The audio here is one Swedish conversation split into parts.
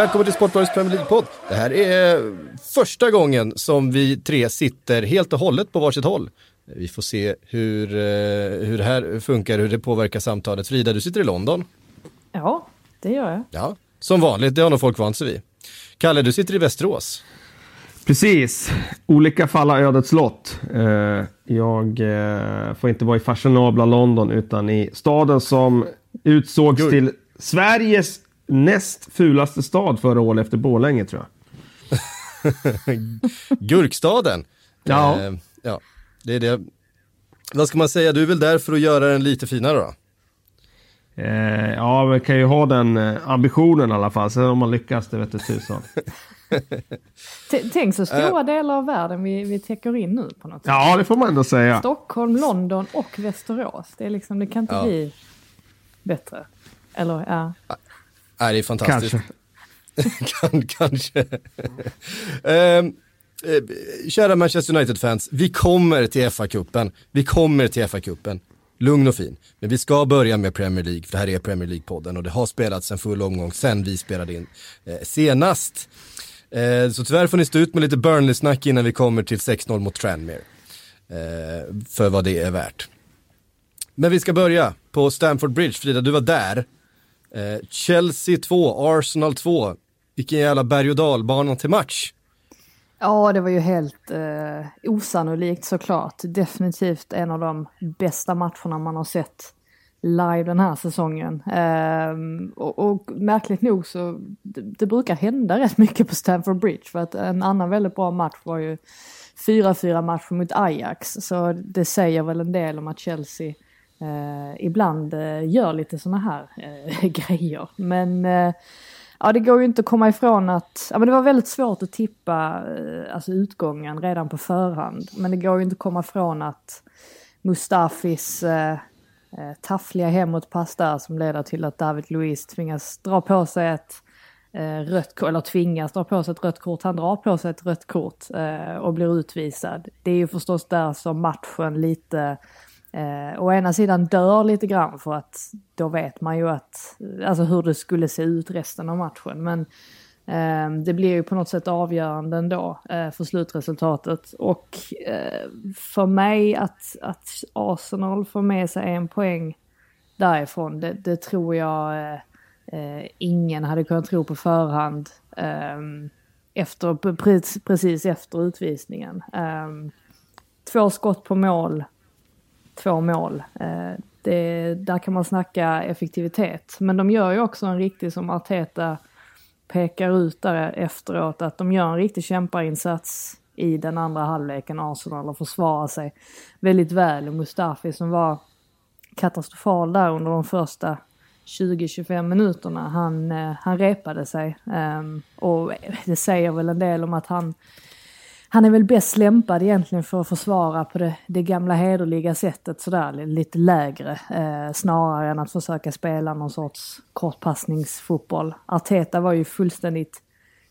Välkommen till Sportbladets Premier League-podd. Det här är första gången som vi tre sitter helt och hållet på varsitt håll. Vi får se hur, eh, hur det här funkar, hur det påverkar samtalet. Frida, du sitter i London. Ja, det gör jag. Ja, som vanligt, det har nog folk vant sig vid. Kalle, du sitter i Västerås. Precis. Olika fall har ödets lott. Eh, jag eh, får inte vara i fashionabla London utan i staden som utsågs till Sveriges näst fulaste stad förra året efter Borlänge tror jag. Gurkstaden. Ja. Eh, ja, det är det. Vad ska man säga, du är väl där för att göra den lite finare då? Eh, ja, man kan ju ha den eh, ambitionen i alla fall. Sen om man lyckas, det vet du tusan. Tänk så stora delar av världen vi, vi täcker in nu på något sätt. Ja, det får man ändå säga. Stockholm, London och Västerås. Det, är liksom, det kan inte Ja. bli bättre. Eller ja. Nej, det är fantastiskt. Kanske. kan, kanske. Eh, kära Manchester United-fans, vi kommer till FA-cupen. Vi kommer till FA-cupen. Lugn och fin. Men vi ska börja med Premier League, för det här är Premier League-podden och det har spelats en full omgång sen vi spelade in eh, senast. Eh, så tyvärr får ni stå ut med lite Burnley-snack innan vi kommer till 6-0 mot Tranmere. För vad det är värt. Men vi ska börja på Stamford Bridge. Frida, du var där. Eh, Chelsea 2, Arsenal 2. Vilken jävla berg och dalbana till match. ja, det var ju helt eh, osannolikt såklart. Definitivt en av de bästa matcherna man har sett live den här säsongen. Ehm, och, och märkligt nog så det, det brukar hända rätt mycket på Stamford Bridge. För att en annan väldigt bra match var ju 4-4 match mot Ajax. Så det säger väl en del om att Chelsea eh, ibland eh, gör lite sådana här eh, grejer. Men eh, ja, det går ju inte att komma ifrån att ja, men det var väldigt svårt att tippa eh, alltså utgången redan på förhand. Men det går ju inte att komma ifrån att Mustafis eh, eh, taffliga hemåtpass där som leder till att David Luiz tvingas dra på sig ett eh, rött kort, eller tvingas dra på sig ett rött kort. Han drar på sig ett rött kort eh, och blir utvisad. Det är ju förstås där som matchen lite Eh, å ena sidan dör lite grann för att då vet man ju att, alltså hur det skulle se ut resten av matchen. Men eh, det blir ju på något sätt avgörande ändå eh, för slutresultatet. Och eh, för mig att, att Arsenal får med sig en poäng därifrån, det, det tror jag eh, eh ingen hade kunnat tro på förhand. Eh, efter, precis efter utvisningen. Eh, två skott på mål två mål. Eh, det, där kan man snacka effektivitet. Men de gör ju också en riktig, som Arteta pekar ut där efteråt, att de gör en riktig kämparinsats i den andra halvleken, Arsenal, och försvarar sig väldigt väl. Och Mustafi som var katastrofal där under de första 20-25 minuterna, han, eh, han repade sig. Ehm, och det säger väl en del om att han han är väl bäst lämpad egentligen för att försvara på det, det gamla hederliga sättet sådär, lite lägre. Eh, snarare än att försöka spela någon sorts kortpassningsfotboll. Arteta var ju fullständigt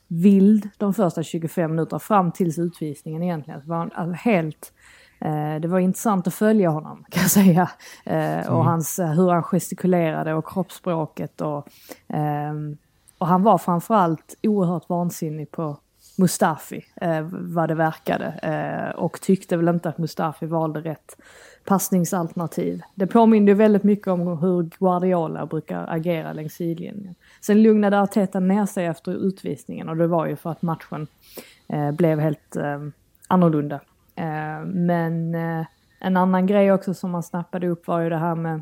vild de första 25 minuterna fram tills utvisningen egentligen. Det var han helt... Eh, det var intressant att följa honom kan jag säga. Eh, och hans, hur han gestikulerade och kroppsspråket och... ehm, och han var framförallt oerhört vansinnig på Mustafi, eh, vad det verkade. Eh, och tyckte väl inte att Mustafi valde rätt passningsalternativ. Det påminner ju väldigt mycket om hur Guardiola brukar agera längs sidlinjen. Sen lugnade Arteta ner sig efter utvisningen och det var ju för att matchen eh, blev helt eh, annorlunda. Eh, men eh, en annan grej också som man snappade upp var ju det här med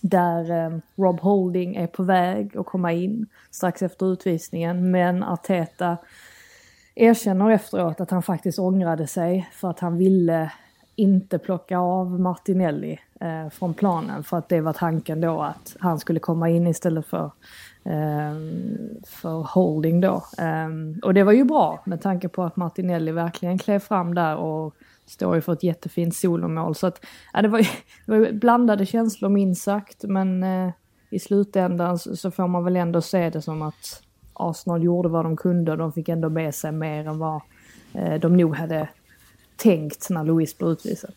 där eh, Rob Holding är på väg att komma in strax efter utvisningen. Men Arteta erkänner efteråt att han faktiskt ångrade sig för att han ville inte plocka av Martinelli eh, från planen för att det var tanken då att han skulle komma in istället för, eh, för Holding då. Eh, och det var ju bra med tanke på att Martinelli verkligen klev fram där och står ju för ett jättefint solomål. Så att, ja, det, var ju, det var ju blandade känslor minst sagt men eh, i slutändan så, så får man väl ändå se det som att Arsenal gjorde vad de kunde och de fick ändå med sig mer än vad eh, de nog hade tänkt när Louis blev utvisad.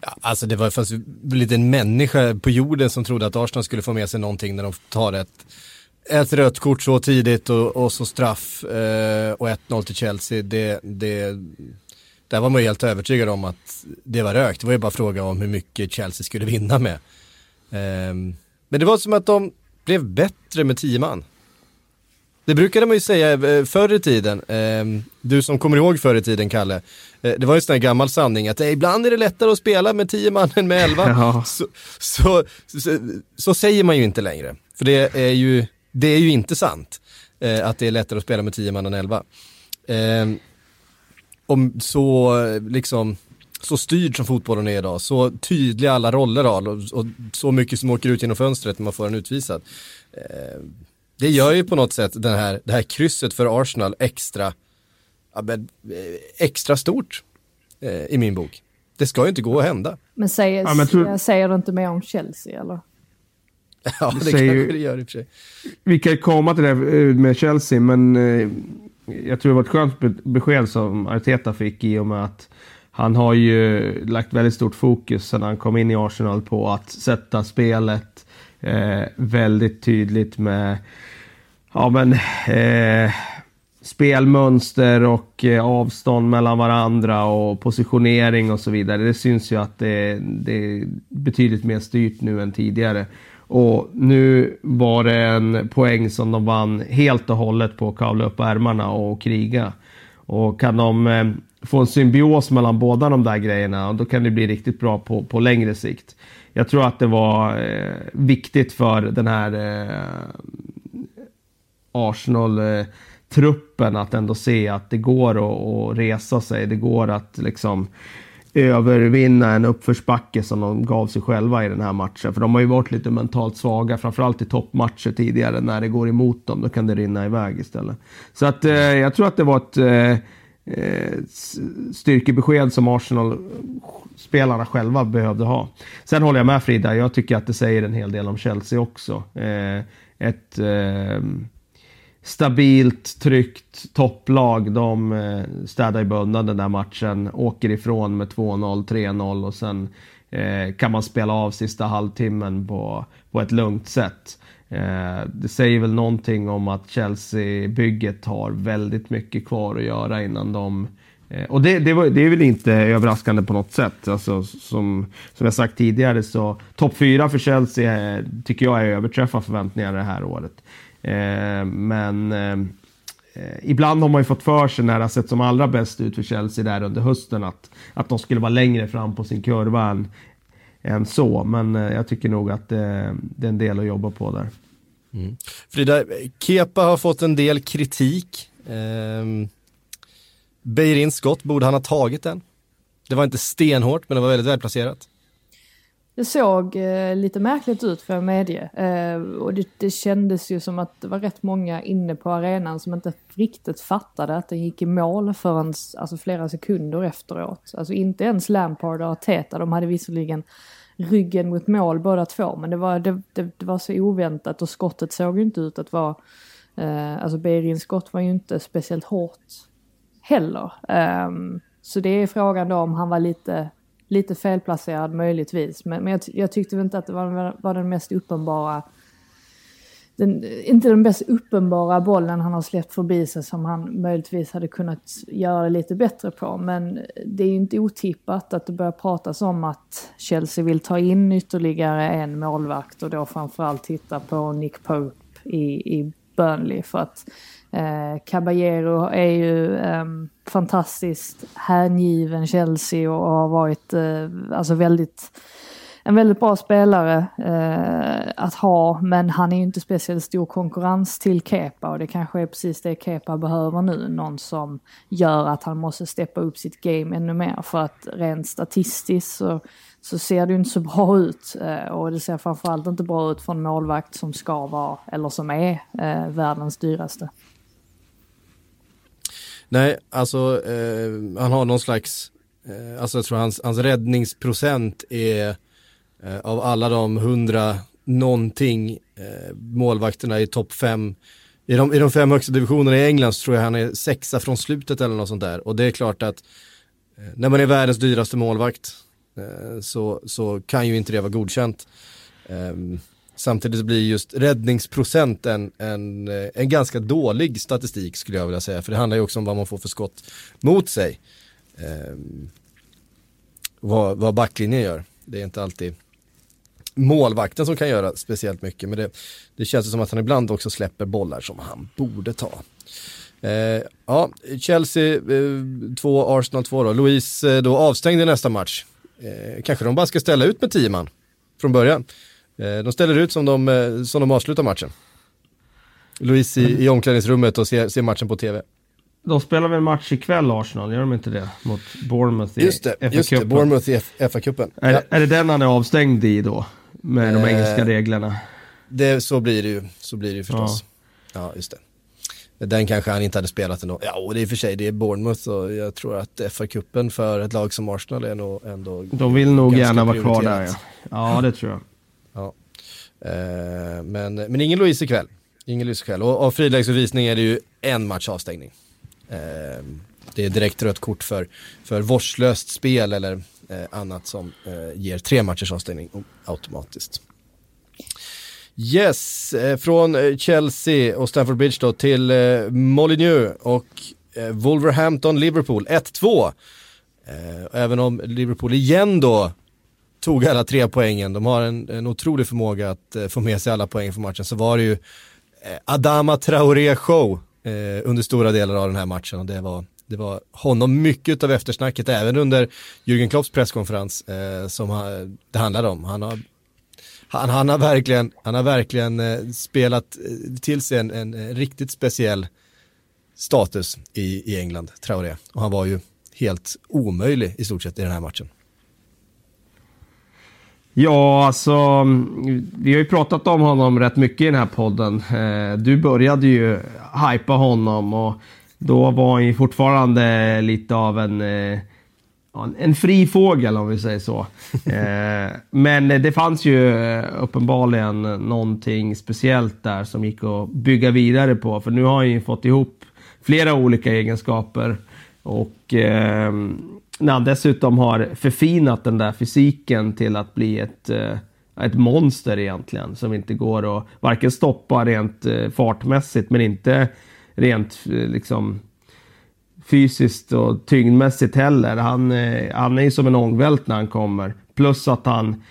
Ja, alltså det var fast ju lite en människa på jorden som trodde att Arsenal skulle få med sig någonting när de tar ett, ett rött kort så tidigt och, och så straff eh, och 1-0 till Chelsea, det, det, där var man ju helt övertygad om att det var rökt. Det var ju bara fråga om hur mycket Chelsea skulle vinna med. Eh, men det var som att de blev bättre med tio man. Det brukade man ju säga eh, förr i tiden, ehm, du som kommer ihåg förr i tiden Kalle, eh, det var ju en sån här gammal sanning att ibland är det lättare att spela med tio man än med elva. Ja. Så, så, så, så, säger man ju inte längre, för det är ju, det är ju inte sant eh, att det är lättare att spela med tio man än elva. Ehm, om så liksom så styrd som fotbollen är idag, så tydliga alla roller har och, och, så mycket som åker ut genom fönstret när man får en utvisad. Det gör ju på något sätt den här, det här krysset för Arsenal extra, eh, extra stort eh, i min bok. Det ska ju inte gå att hända. Men säger, ja, men tror... säger du inte mer om Chelsea eller? ja, det, det kanske ju... det gör i och för sig. Vi kan komma till det eh, med Chelsea, men jag tror det var ett skönt besked som Arteta fick i och med att han har ju lagt väldigt stort fokus sedan han kom in i Arsenal på att sätta spelet eh, väldigt tydligt med ja, men, eh, spelmönster och eh, avstånd mellan varandra och positionering och så vidare. Det syns ju att det, det är betydligt mer styrt nu än tidigare. Och nu var det en poäng som de vann helt och hållet på att kavla upp ärmarna och kriga. Och kan de eh, få en symbios mellan båda de där grejerna, då kan det bli riktigt bra på, på längre sikt. Jag tror att det var eh, viktigt för den här eh, Arsenal-truppen att ändå se att det går att, att resa sig. Det går att liksom övervinna en uppförsbacke som de gav sig själva i den här matchen. För de har ju varit lite mentalt svaga, framförallt i toppmatcher tidigare. När det går emot dem, då kan det rinna iväg istället. Så att eh, jag tror att det var ett eh, eh styrkebesked som Arsenal-spelarna själva behövde ha. Sen håller jag med Frida, jag tycker att det säger en hel del om Chelsea också. Eh, ett eh, stabilt, tryggt topplag. De eh, städar i undan den där matchen, åker ifrån med 2-0, 3-0 och sen eh, kan man spela av sista halvtimmen på, på ett lugnt sätt. Eh, det säger väl någonting om att Chelsea-bygget har väldigt mycket kvar att göra innan de eh, och det, det, var, det, är väl inte överraskande på något sätt. Alltså, som, som jag sagt tidigare så topp fyra för Chelsea eh, tycker jag är överträffar förväntningarna det här året. Eh, men eh, ibland har man ju fått för sig när det har sett som allra bäst ut för Chelsea där under hösten att, att de skulle vara längre fram på sin kurva än, än så. Men eh, jag tycker nog att det, det, är en del att jobba på där. Mm. Frida, Kepa har fått en del kritik. Eh, Beirins skott, borde han ha tagit den? Det var inte stenhårt, men det var väldigt välplacerat. Det såg eh, lite märkligt ut för jag medge. Eh, och det, det, kändes ju som att det var rätt många inne på arenan som inte riktigt fattade att den gick i mål förrän alltså, flera sekunder efteråt. Alltså inte ens Lampard och Arteta, de hade visserligen ryggen mot mål båda två, men det var, det, det, det var så oväntat och skottet såg ju inte ut att vara, eh, alltså Beirins skott var ju inte speciellt hårt heller. Eh, så det är frågan då om han var lite lite felplacerad möjligtvis. Men, men jag, jag, tyckte väl inte att det var, var den mest uppenbara den, inte den mest uppenbara bollen han har släppt förbi sig som han möjligtvis hade kunnat göra det lite bättre på. Men det är ju inte otippat att det börjar pratas om att Chelsea vill ta in ytterligare en målvakt och då framförallt titta på Nick Pope i, i Burnley. För att Eh, Caballero är ju eh, fantastiskt hängiven Chelsea och har varit eh, alltså väldigt en väldigt bra spelare eh, att ha, men han är ju inte speciellt stor konkurrens till Kepa och det kanske är precis det Kepa behöver nu. Någon som gör att han måste steppa upp sitt game ännu mer för att rent statistiskt så, så ser det ju inte så bra ut eh, och det ser framförallt inte bra ut för en målvakt som ska vara, eller som är, eh, världens dyraste. Nej, alltså eh, han har någon slags, eh, alltså jag tror hans, hans räddningsprocent är eh, av alla de hundra någonting eh, målvakterna i topp fem i de, I de fem högsta divisionerna i England så tror jag han är sexa från slutet eller något sånt där. Och det är klart att eh, när man är världens dyraste målvakt eh, så, så kan ju inte det vara godkänt. Ehm, Samtidigt blir just räddningsprocenten en, eh, en, ganska dålig statistik skulle jag vilja säga. För det handlar ju också om vad man får för skott mot sig. Eh, vad, vad backlinjen gör. Det är inte alltid målvakten som kan göra speciellt mycket. Men det, det känns som att han ibland också släpper bollar som han borde ta. Eh, ja, Chelsea eh, Arsenal 2 då. Louise eh, då avstängd i nästa match. Eh, kanske de bara ska ställa ut med tio man från början. Eh, de ställer ut som de, eh, som de avslutar matchen. Louise i, i omklädningsrummet och ser, ser matchen på tv. De spelar väl match ikväll Arsenal, gör de inte det? Mot Bournemouth i just det, FA just det, Bournemouth i FA-cupen. Är, ja. är det den han är avstängd i då? Med de engelska reglerna? Det, så blir det ju, så blir det ju förstås. Ja, ja just det. Den kanske han inte hade spelat ändå. Ja, och det är i och för sig, det är Bournemouth och jag tror att FA-cupen för ett lag som Arsenal är nog ändå De vill nog gärna vara kvar där ja. Ja, det tror jag. Eh, men, men ingen Louise ikväll. Ingen Louise ikväll. Och av frilägesutvisning är det ju en match avstängning. Eh, det är direkt rött kort för, för vårdslöst spel eller eh, annat som eh, ger tre matchers avstängning automatiskt. Yes, eh, från eh, Chelsea och Stamford Bridge då till eh, Molineux och eh, Wolverhampton Liverpool 1-2. Eh, även om Liverpool igen då tog alla tre poängen, de har en, en otrolig förmåga att eh, få med sig alla poäng för matchen, så var det ju eh, Adama Traoré show eh, under stora delar av den här matchen och det var det var honom mycket av eftersnacket, även under Jürgen Klopps presskonferens, eh, som det handlade om. Han har han, han, har verkligen, han har verkligen eh, spelat eh, till sig en, en, en, riktigt speciell status i, i England, Traoré. Och han var ju helt omöjlig i stort sett i den här matchen. Ja, alltså vi har ju pratat om honom rätt mycket i den här podden. Eh, du började ju hypa honom och då var han ju fortfarande lite av en ja, en fri fågel om vi säger så. eh, men det fanns ju eh, uppenbarligen någonting speciellt där som gick att bygga vidare på. För nu har han ju fått ihop flera olika egenskaper. Och eh, när han dessutom har förfinat den där fysiken till att bli ett, eh, ett monster egentligen. Som inte går att varken stoppa rent eh, fartmässigt men inte rent eh, liksom fysiskt och tyngdmässigt heller. Han, han är ju som en ångvält när han kommer. Plus att han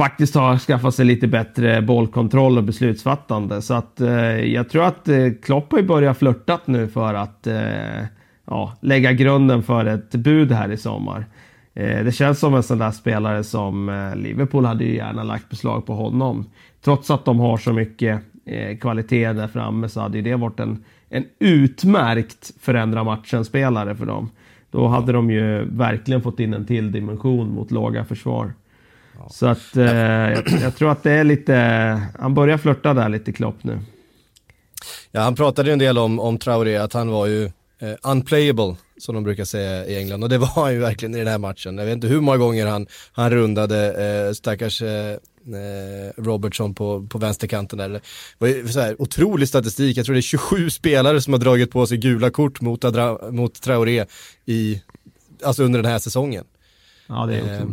faktiskt har skaffat sig lite bättre bollkontroll och beslutsfattande. Så att eh, jag tror att eh, Klopp har börjat flörtat nu för att eh, ja, lägga grunden för ett bud här i sommar. Eh, det känns som en sån där spelare som eh, Liverpool hade ju gärna lagt beslag på honom. Trots att de har så mycket eh, kvalitet där framme så hade ju det varit en en utmärkt förändra matchen-spelare för dem. Då hade de ju verkligen fått in en till dimension mot låga försvar. Ja. Så att eh, jag, jag, tror att det är lite, han börjar flörta där lite Klopp nu. Ja, han pratade ju en del om, om Traoré, att han var ju eh, unplayable, som de brukar säga i England. Och det var han ju verkligen i den här matchen. Jag vet inte hur många gånger han, han rundade eh, stackars eh, eh, Robertson på, på vänsterkanten där. Det var så här, otrolig statistik, jag tror det är 27 spelare som har dragit på sig gula kort mot, Adra, mot Traoré i, alltså under den här säsongen. Ja, det är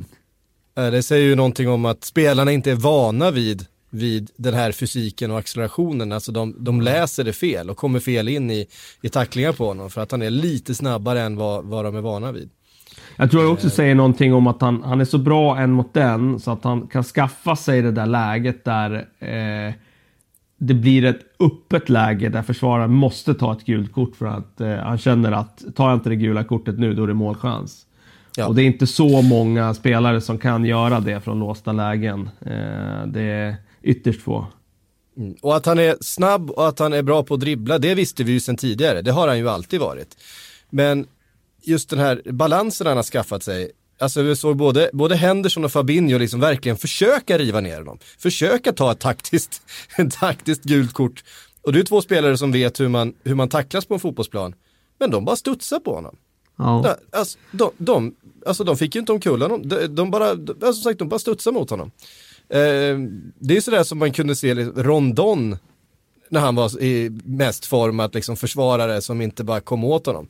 eh, eh, Det säger ju någonting om att spelarna inte är vana vid vid den här fysiken och accelerationen. Alltså de, de läser det fel och kommer fel in i, i tacklingar på honom för att han är lite snabbare än vad, vad de är vana vid. Jag tror jag också säger någonting om att han, han är så bra en mot den så att han kan skaffa sig det där läget där eh, det blir ett öppet läge där försvararen måste ta ett gult kort för att eh, han känner att tar jag inte det gula kortet nu då är det målchans. Ja. Och det är inte så många spelare som kan göra det från låsta lägen. Eh, det är ytterst få. Mm. Och att han är snabb och att han är bra på att dribbla, det visste vi ju sedan tidigare. Det har han ju alltid varit. Men just den här balansen han har skaffat sig, alltså vi såg både, både Henderson och Fabinho liksom verkligen försöka riva ner honom. Försöka ta ett taktiskt, ett taktiskt gult kort. Och det är två spelare som vet hur man, hur man tacklas på en fotbollsplan. Men de bara studsar på honom. Ja. Alltså, de, de, alltså de fick ju inte omkull honom, de, de bara, alltså, som sagt, de bara studsar mot honom. Eh, det är sådär som man kunde se Rondon när han var i mest form att liksom försvarare som inte bara kom åt honom.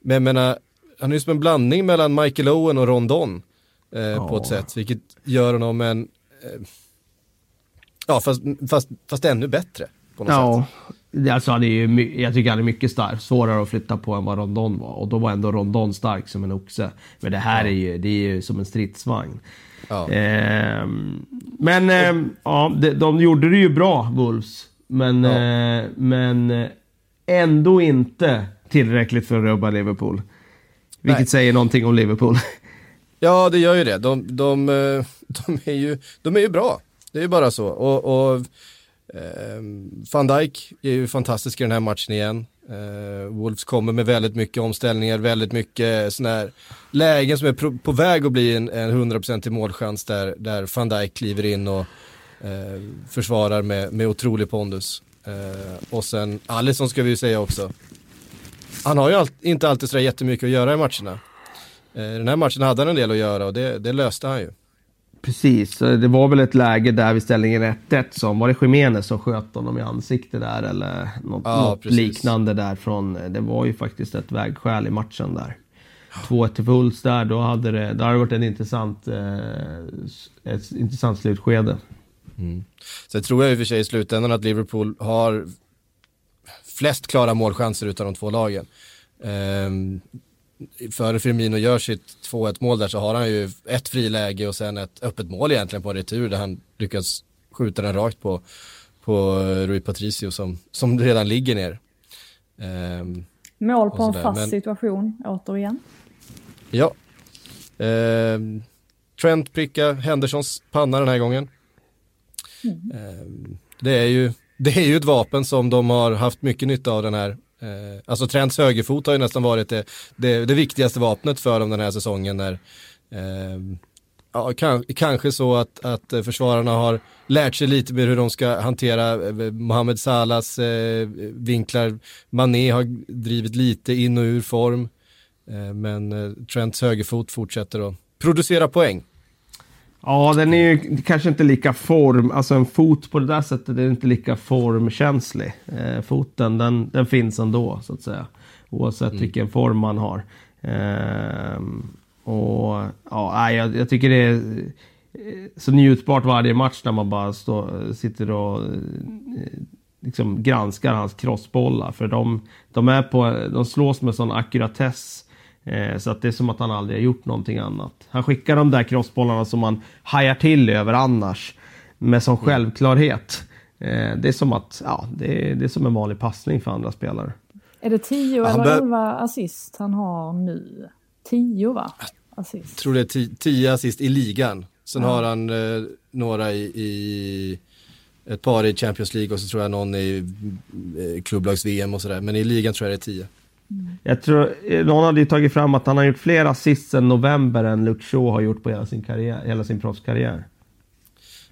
Men jag menar, han är ju som en blandning mellan Michael Owen och Rondon eh, ja. på ett sätt, vilket gör honom en, eh, Ja, fast, fast, fast ännu bättre. På något Ja, sätt. alltså han är ju, jag tycker han är mycket stark, svårare att flytta på än vad Rondon var. Och då var ändå Rondon stark som en oxe. Men det här är ju, det är ju som en stridsvagn. Ja. Ehm, men ehm, ja, de, de gjorde det ju bra, Wolves. Men, Ja. eh, men eh, ändå inte tillräckligt för att rubba Liverpool. Vilket Nej. säger någonting om Liverpool. Ja, det gör ju det. De, de, eh, de, är, ju, de är ju bra. Det är ju bara så. Och, och eh, Van Dijk är ju fantastisk i den här matchen igen. Uh, Wolves kommer med väldigt mycket omställningar, väldigt mycket sådana här lägen som är på, på väg att bli en, en 100% målchans där, där Van Dijk kliver in och uh, försvarar med, med otrolig pondus. Uh, och sen Alisson ska vi ju säga också. Han har ju all, inte alltid sådär jättemycket att göra i matcherna. Den här matchen hade han en del att göra och det, det löste han ju. Precis, det var väl ett läge där vid ställningen 1-1 som, var det Jiménez som sköt honom i ansiktet där eller något, Ja, något liknande där från, det var ju faktiskt ett vägskäl i matchen där. 2-1 till Wolves där, då hade det, det hade varit en intressant, eh, ett intressant slutskede. Sen tror jag i och för sig i slutändan att Liverpool har flest klara målchanser utav de två lagen. Ehm, före Firmino gör sitt 2-1 mål där så har han ju ett friläge och sen ett öppet mål egentligen på en retur där han lyckas skjuta den rakt på, på Rui Patricio som, som redan ligger ner. Ehm, Mål på en fast men- situation, återigen. Ja. Ehm, Trent prickar Hendersons panna den här gången. Ehm, det, är ju, det är ju ett vapen som de har haft mycket nytta av den här. Eh, alltså Trents högerfot har ju nästan varit det, det, det viktigaste vapnet för dem den här säsongen. När, eh, ja, kan, kanske så att, att försvararna har lärt sig lite mer hur de ska hantera eh, Mohamed Salahs eh, vinklar. Mané har drivit lite in och ur form. Eh, Men eh, Trents högerfot fortsätter att producera poäng. Ja, den är ju kanske inte lika form, alltså en fot på det där sättet är inte lika formkänslig. Eh, foten, den, den finns ändå så att säga. Oavsett vilken form man har. Ehm, och ja, jag, jag tycker det är eh, så njutbart varje match när man bara står, sitter och eh, liksom granskar hans crossbollar. För de, de, är på, de slås med sån ackuratess. Eh, så att det är som att han aldrig har gjort någonting annat. Han skickar de där crossbollarna som man hajar till över annars. Med sån självklarhet. Eh, det är som att, ja, det är, det är som en vanlig passning för andra spelare. Är det 10 Ja, han eller bör- 11 assist han har nu? 10 va? Assist. Jag tror det är ti- tio assist i ligan. Sen har han eh, några i, i ett par i Champions League och så tror jag någon i eh, klubblags-VM och sådär. Men i ligan tror jag det är tio. Jag tror, eh, någon hade ju tagit fram att han har gjort fler assist sen november än Luke Shaw har gjort på hela sin, karriär, hela sin proffskarriär.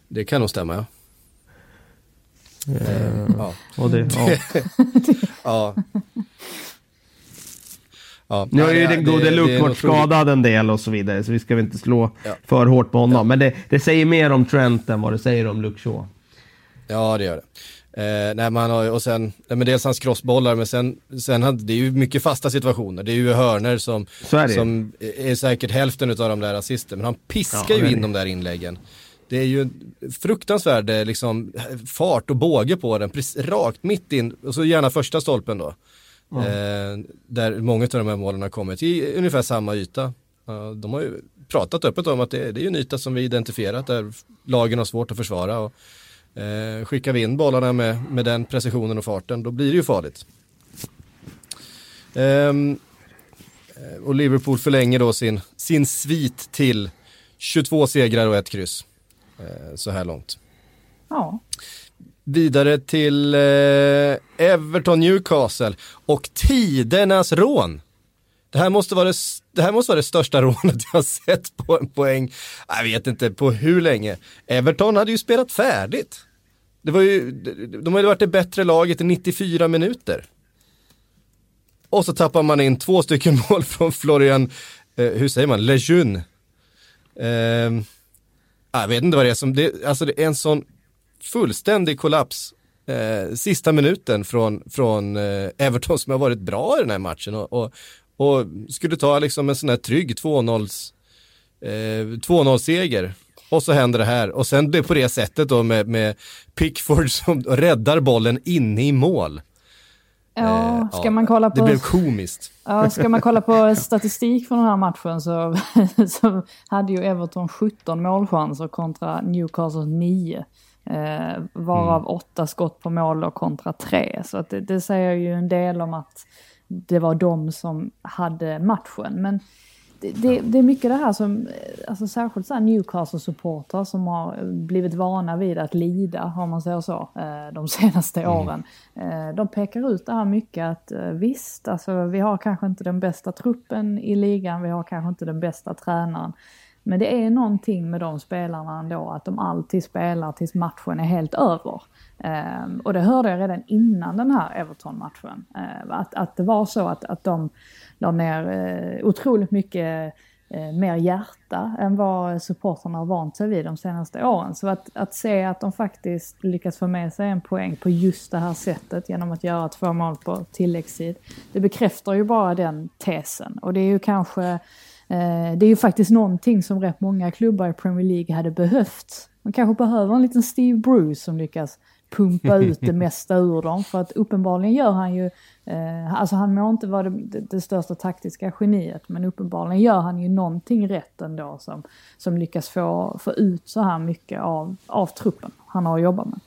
Det kan nog stämma ja. Eh, Ja. och det, ja. ja. ja. Nu har ju den gode Luke varit skadad en del och så vidare, så vi ska väl inte slå Ja. för hårt på honom. Men det, det säger mer om Trent än vad det säger om Luke Shaw. Ja det gör det. Eh, nej, man har, och sen, nej, men dels hans crossbollar men sen, sen hade, det är ju mycket fasta situationer. Det är ju hörner som, är som är säkert hälften av de där assisten. Men han piskar Ja, ju in det. de där inläggen. Det är ju fruktansvärd eh, liksom, fart och båge på den, precis, rakt mitt in, och så gärna första stolpen då. Eh, där många av de här målen har kommit i ungefär samma yta. Ja, de har ju pratat öppet om att det, det är en yta som vi identifierat där lagen har svårt att försvara. Och, eh, skickar vi in bollarna med, med den precisionen och farten, då blir det ju farligt. Ehm, eh, och Liverpool förlänger då sin, sin svit till 22 segrar och ett kryss. Eh, så här långt. Ja. Vidare till eh, Everton Newcastle och tidernas rån. Det här, måste vara det, det här måste vara det största rånet jag har sett på en poäng, jag vet inte på hur länge. Everton hade ju spelat färdigt. Det var ju, de hade varit det bättre laget i 94 minuter. Och så tappar man in två stycken mål från Florian, eh, hur säger man, Lejeune. Eh, jag vet inte vad det är som, det, alltså det är en sån fullständig kollaps eh, sista minuten från, från eh, Everton som har varit bra i den här matchen och, och, och skulle ta liksom en sån här trygg 2-0 eh, 2-0 seger. Och så händer det här. Och sen det på det sättet då med, med Pickford som räddar bollen inne i mål. Ja, eh, ska man kolla på... Det blev komiskt. Ja, ska man kolla på statistik från den här matchen så, så hade ju Everton 17 målchanser kontra Newcastle 9. Eh, varav mm. åtta skott på mål och kontra tre. Så att det, det säger ju en del om att det var de som hade matchen. Men det, det, är mycket det här som, alltså särskilt så Newcastle-supportrar som har blivit vana vid att lida, om man säger så, eh, de senaste mm. åren. Eh, de pekar ut det här mycket att eh, visst, alltså vi har kanske inte den bästa truppen i ligan, vi har kanske inte den bästa tränaren. Men det är någonting med de spelarna ändå, att de alltid spelar tills matchen är helt över. Um, och det hörde jag redan innan den här Everton-matchen. Uh, att, att det var så att, att de la ner uh, otroligt mycket uh, mer hjärta än vad supportrarna har vant sig vid de senaste åren. Så att, att se att de faktiskt lyckas få med sig en poäng på just det här sättet genom att göra två mål på tilläggstid. Det bekräftar ju bara den tesen. Och det är ju kanske det är ju faktiskt någonting som rätt många klubbar i Premier League hade behövt. Man kanske behöver en liten Steve Bruce som lyckas pumpa ut det mesta ur dem. För att uppenbarligen gör han ju, eh, alltså han må inte vara det, det, största taktiska geniet, men uppenbarligen gör han ju någonting rätt ändå som, som lyckas få, få ut så här mycket av, av truppen han har att jobba med.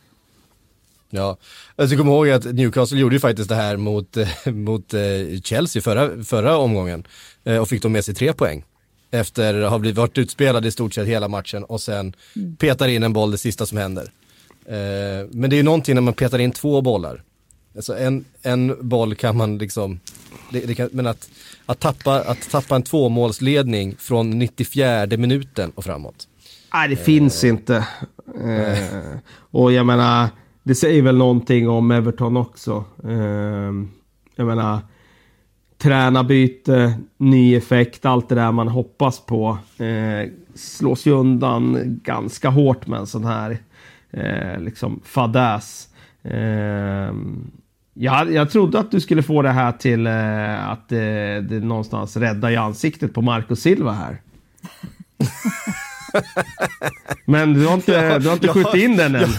Ja, ska komma ihåg att Newcastle gjorde ju faktiskt det här mot, mot eh, Chelsea förra, förra omgången eh, och fick då med sig tre poäng efter att ha blivit varit utspelade i stort sett hela matchen och sen mm. petar in en boll det sista som händer. Eh, men det är ju någonting när man petar in två bollar. Alltså en, en boll kan man liksom, det, det kan, men att, att, tappa, att tappa en tvåmålsledning från 94 minuten och framåt. Nej, det finns eh. inte. Eh, och jag menar, det säger väl någonting om Everton också. Eh, jag menar, tränarbyte, ny effekt, allt det där man hoppas på eh, slås ju undan ganska hårt med en sån här eh, liksom fadäs. Eh, jag, jag trodde att du skulle få det här till eh, att det, det någonstans rädda i ansiktet på Marco Silva här. Men du har inte, du har inte skjutit in den än.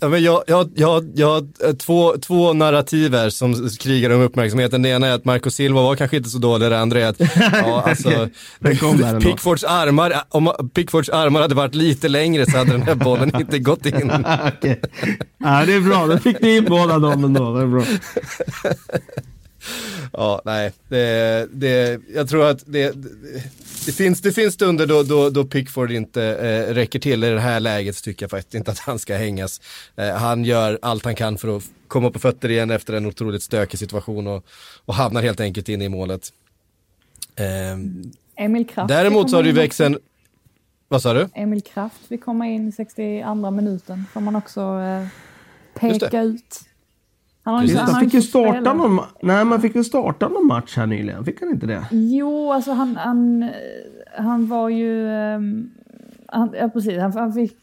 Ja, men jag, jag, jag, jag har två, två narrativer som krigar om uppmärksamheten. Det ena är att Marco Silva var kanske inte så dålig, det andra är att ja, alltså, Pickfords, armar, om Pickfords armar hade varit lite längre så hade den här bollen inte gått in. okay. ja, det är bra, då fick ni in båda dem ändå. Det är bra. ja, nej, det, det, jag tror att det, det, finns, det finns stunder då, då, då Pickford inte eh, räcker till. I det här läget så tycker jag faktiskt inte att han ska hängas. Eh, han gör allt han kan för att komma på fötter igen efter en otroligt stökig situation och, och hamnar helt enkelt in i målet. Eh, Emil Kraft. Däremot så har ju växt en... Vad sa du? Emil Kraft vill komma in i 62 minuten. Får man också eh, peka ut. Han, har inte, han fick ju starta någon, nej, man fick ju starta någon match här nyligen, fick han inte det? Jo, alltså han, han, han var ju... Um, han, ja, precis. Han, han, fick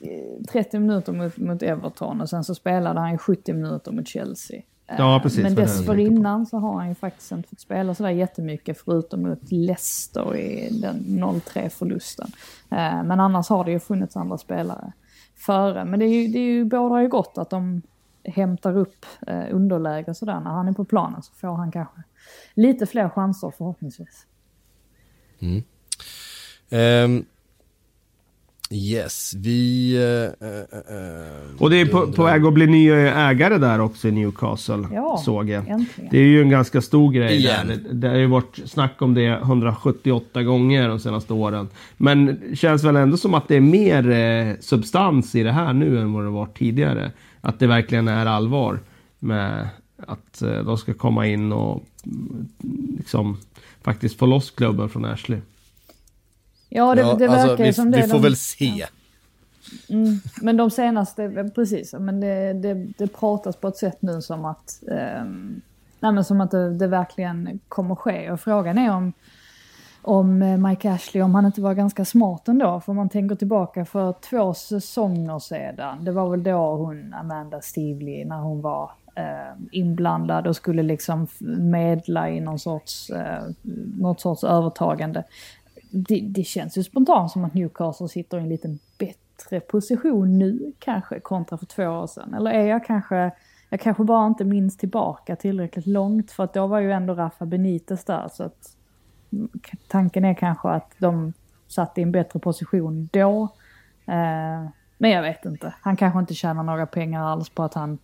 30 minuter mot, mot Everton och sen så spelade han 70 minuter mot Chelsea. Ja, precis. Men dessförinnan så har han ju faktiskt inte fått spela sådär jättemycket förutom mot Leicester i den 0-3 förlusten. Eh, men annars har det ju funnits andra spelare före. Men det, är ju, det är ju, båda ju gott att de hämtar upp eh, underläge och sådär när han är på planen så får han kanske lite fler chanser förhoppningsvis. Mm. Um, yes, vi... Uh, uh, och det är på, på väg att bli nya ägare där också i Newcastle, ja, såg jag. Äntligen. Det är ju en ganska stor grej Igen. där. Det, det har ju varit snack om det 178 gånger de senaste åren. Men det känns väl ändå som att det är mer eh, substans i det här nu än vad det var tidigare att det verkligen är allvar med att eh, de ska komma in och mm, liksom faktiskt få loss klubben från Ashley. Ja, det, ja, det verkar alltså, vi, som det. Vi får de, väl se. Ja. Mm, men de senaste, precis, men det, det, det, pratas på ett sätt nu som att, eh, nej, men som att det, det verkligen kommer ske. Och frågan är om om eh, Mike Ashley, om han inte var ganska smart ändå. För man tänker tillbaka för två säsonger sedan, det var väl då hon, Amanda Stevely, när hon var eh, inblandad och skulle liksom medla i någon sorts, eh, något sorts övertagande. Det, det, känns ju spontant som att Newcastle sitter i en lite bättre position nu kanske kontra för två år sedan? Eller är jag kanske, jag kanske bara inte minns tillbaka tillräckligt långt för att då var ju ändå Rafa Benitez där så att tanken är kanske att de satt i en bättre position då. Eh, men jag vet inte. Han kanske inte tjänar några pengar alls på att han,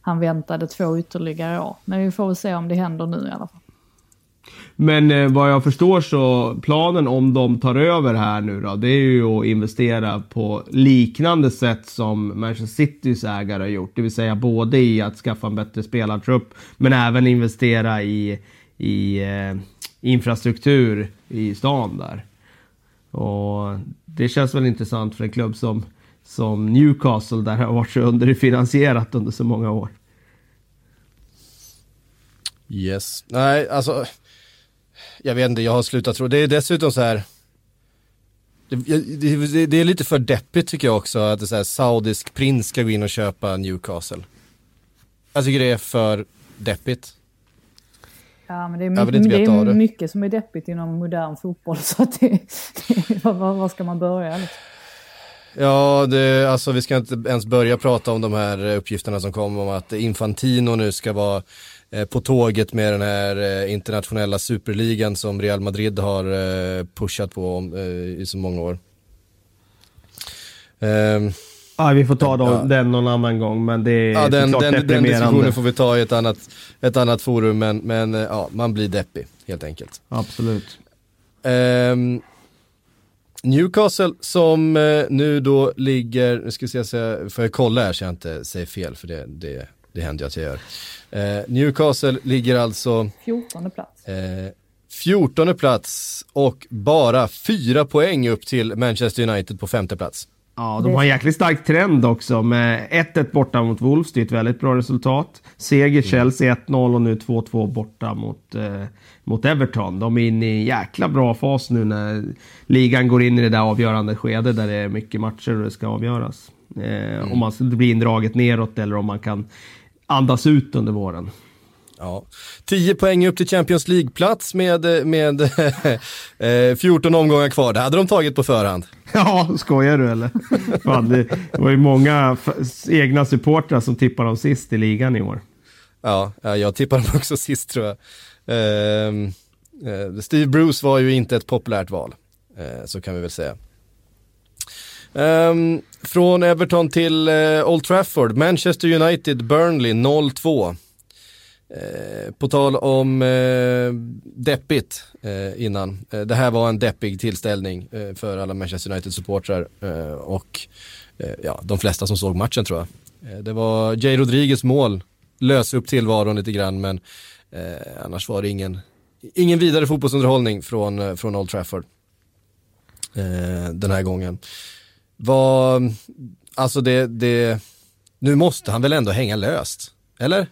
han väntade två ytterligare år. Men vi får väl se om det händer nu i alla fall. Men eh, vad jag förstår så planen om de tar över här nu då, det är ju att investera på liknande sätt som Manchester Citys ägare har gjort. Det vill säga både i att skaffa en bättre spelartrupp men även investera i, i eh, infrastruktur i stan där. Och det känns väl intressant för en klubb som, som Newcastle där har varit så underfinansierat under så många år. Yes, nej alltså jag vet inte, jag har slutat tro. Det är dessutom så här, det, det, det är lite för deppigt tycker jag också att det är saudisk prins ska gå in och köpa Newcastle. Jag tycker det är för deppigt. Ja, men det är, mycket, det är mycket som är deppigt inom modern fotboll. Så att det, det, var, var ska man börja? Liksom? Ja, det, alltså vi ska inte ens börja prata om de här uppgifterna som kom om att Infantino nu ska vara eh, på tåget med den här eh, internationella superligan som Real Madrid har eh, pushat på i så många år. Ja, vi får ta dem, ja. den någon annan gång, men det är ja, den, den, den diskussionen får vi ta i ett annat, ett annat forum, men, men eh, ja, man blir deppig helt enkelt. Absolut. Um, Newcastle som uh, nu då ligger, nu ska vi se, får jag kolla här så jag inte säger fel, för det, det, det händer ju att jag gör. Uh, Newcastle ligger alltså 14 plats. Uh, 14 plats och bara fyra poäng upp till Manchester United på femte plats. Ja, de har en jäkligt stark trend också med 1-1 borta mot Wolves. Det är ett väldigt bra resultat. Seger mm. Chelsea 1-0 och nu 2-2 borta mot, eh, mot Everton. De är inne i en jäkla bra fas nu när ligan går in i det där avgörande skedet där det är mycket matcher och det ska avgöras. Eh, mm. Om man blir indraget neråt eller om man kan andas ut under våren. Ja. 10 poäng upp till Champions League-plats med, med 14 eh, omgångar kvar. Det hade de tagit på förhand. Ja, skojar du eller? Fan, det var ju många egna supportrar som tippade dem sist i ligan i år. Ja, jag tippade dem också sist tror jag. Uh, Steve Bruce var ju inte ett populärt val, uh, så kan vi väl säga. Um, från Everton till Old Trafford, Manchester United, Burnley 0-2. Eh, på tal om eh, deppigt eh, innan. Eh, det här var en deppig tillställning eh, för alla Manchester United-supportrar eh, och eh, ja, de flesta som såg matchen tror jag. Eh, det var Jay Rodriguez mål, lös upp tillvaron lite grann men eh, annars var det ingen, ingen vidare fotbollsunderhållning från, från Old Trafford den här gången. Var, alltså det, det, nu måste han väl ändå hänga löst, eller?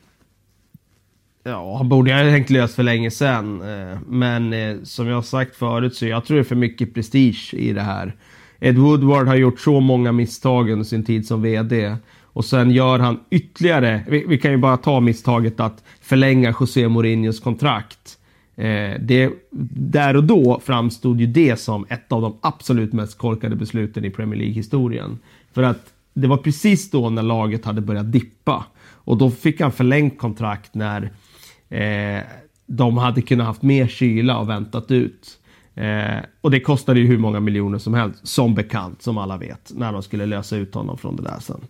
Ja, han borde ha hängt löst för länge sedan. Eh, men eh, som jag har sagt förut så jag tror det är för mycket prestige i det här. Ed Woodward har gjort så många misstag under sin tid som VD. Och sen gör han ytterligare, vi, vi kan ju bara ta misstaget att förlänga José Mourinhos kontrakt. Eh, det, där och då framstod ju det som ett av de absolut mest korkade besluten i Premier League-historien. För att det var precis då när laget hade börjat dippa. Och då fick han förlängt kontrakt när Eh, de hade kunnat haft mer kyla och väntat ut. Eh, och det kostade ju hur många miljoner som helst, som bekant, som alla vet, när de skulle lösa ut honom från det där sen.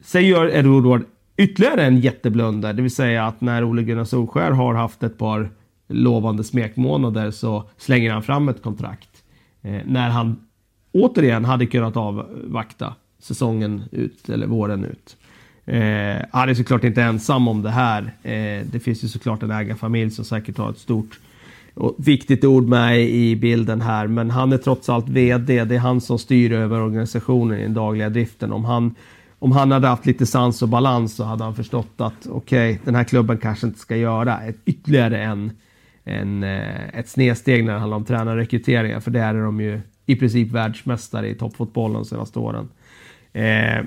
Sen gör Ed Woodward ytterligare en jätteblunder, det vill säga att när Ole Gunnar Solskär har haft ett par lovande smekmånader så slänger han fram ett kontrakt. Eh, när han återigen hade kunnat avvakta säsongen ut, eller våren ut. Eh, han är såklart inte ensam om det här. Eh, det finns ju såklart en ägarfamilj som säkert har ett stort och viktigt ord med i bilden här. Men han är trots allt VD. Det är han som styr över organisationen i den dagliga driften. Om han, om han hade haft lite sans och balans så hade han förstått att okej, okay, den här klubben kanske inte ska göra ett, ytterligare en, en, eh, ett snedsteg när det handlar om tränarrekryteringar. För det är de ju i princip världsmästare i toppfotbollen de senaste åren. Eh,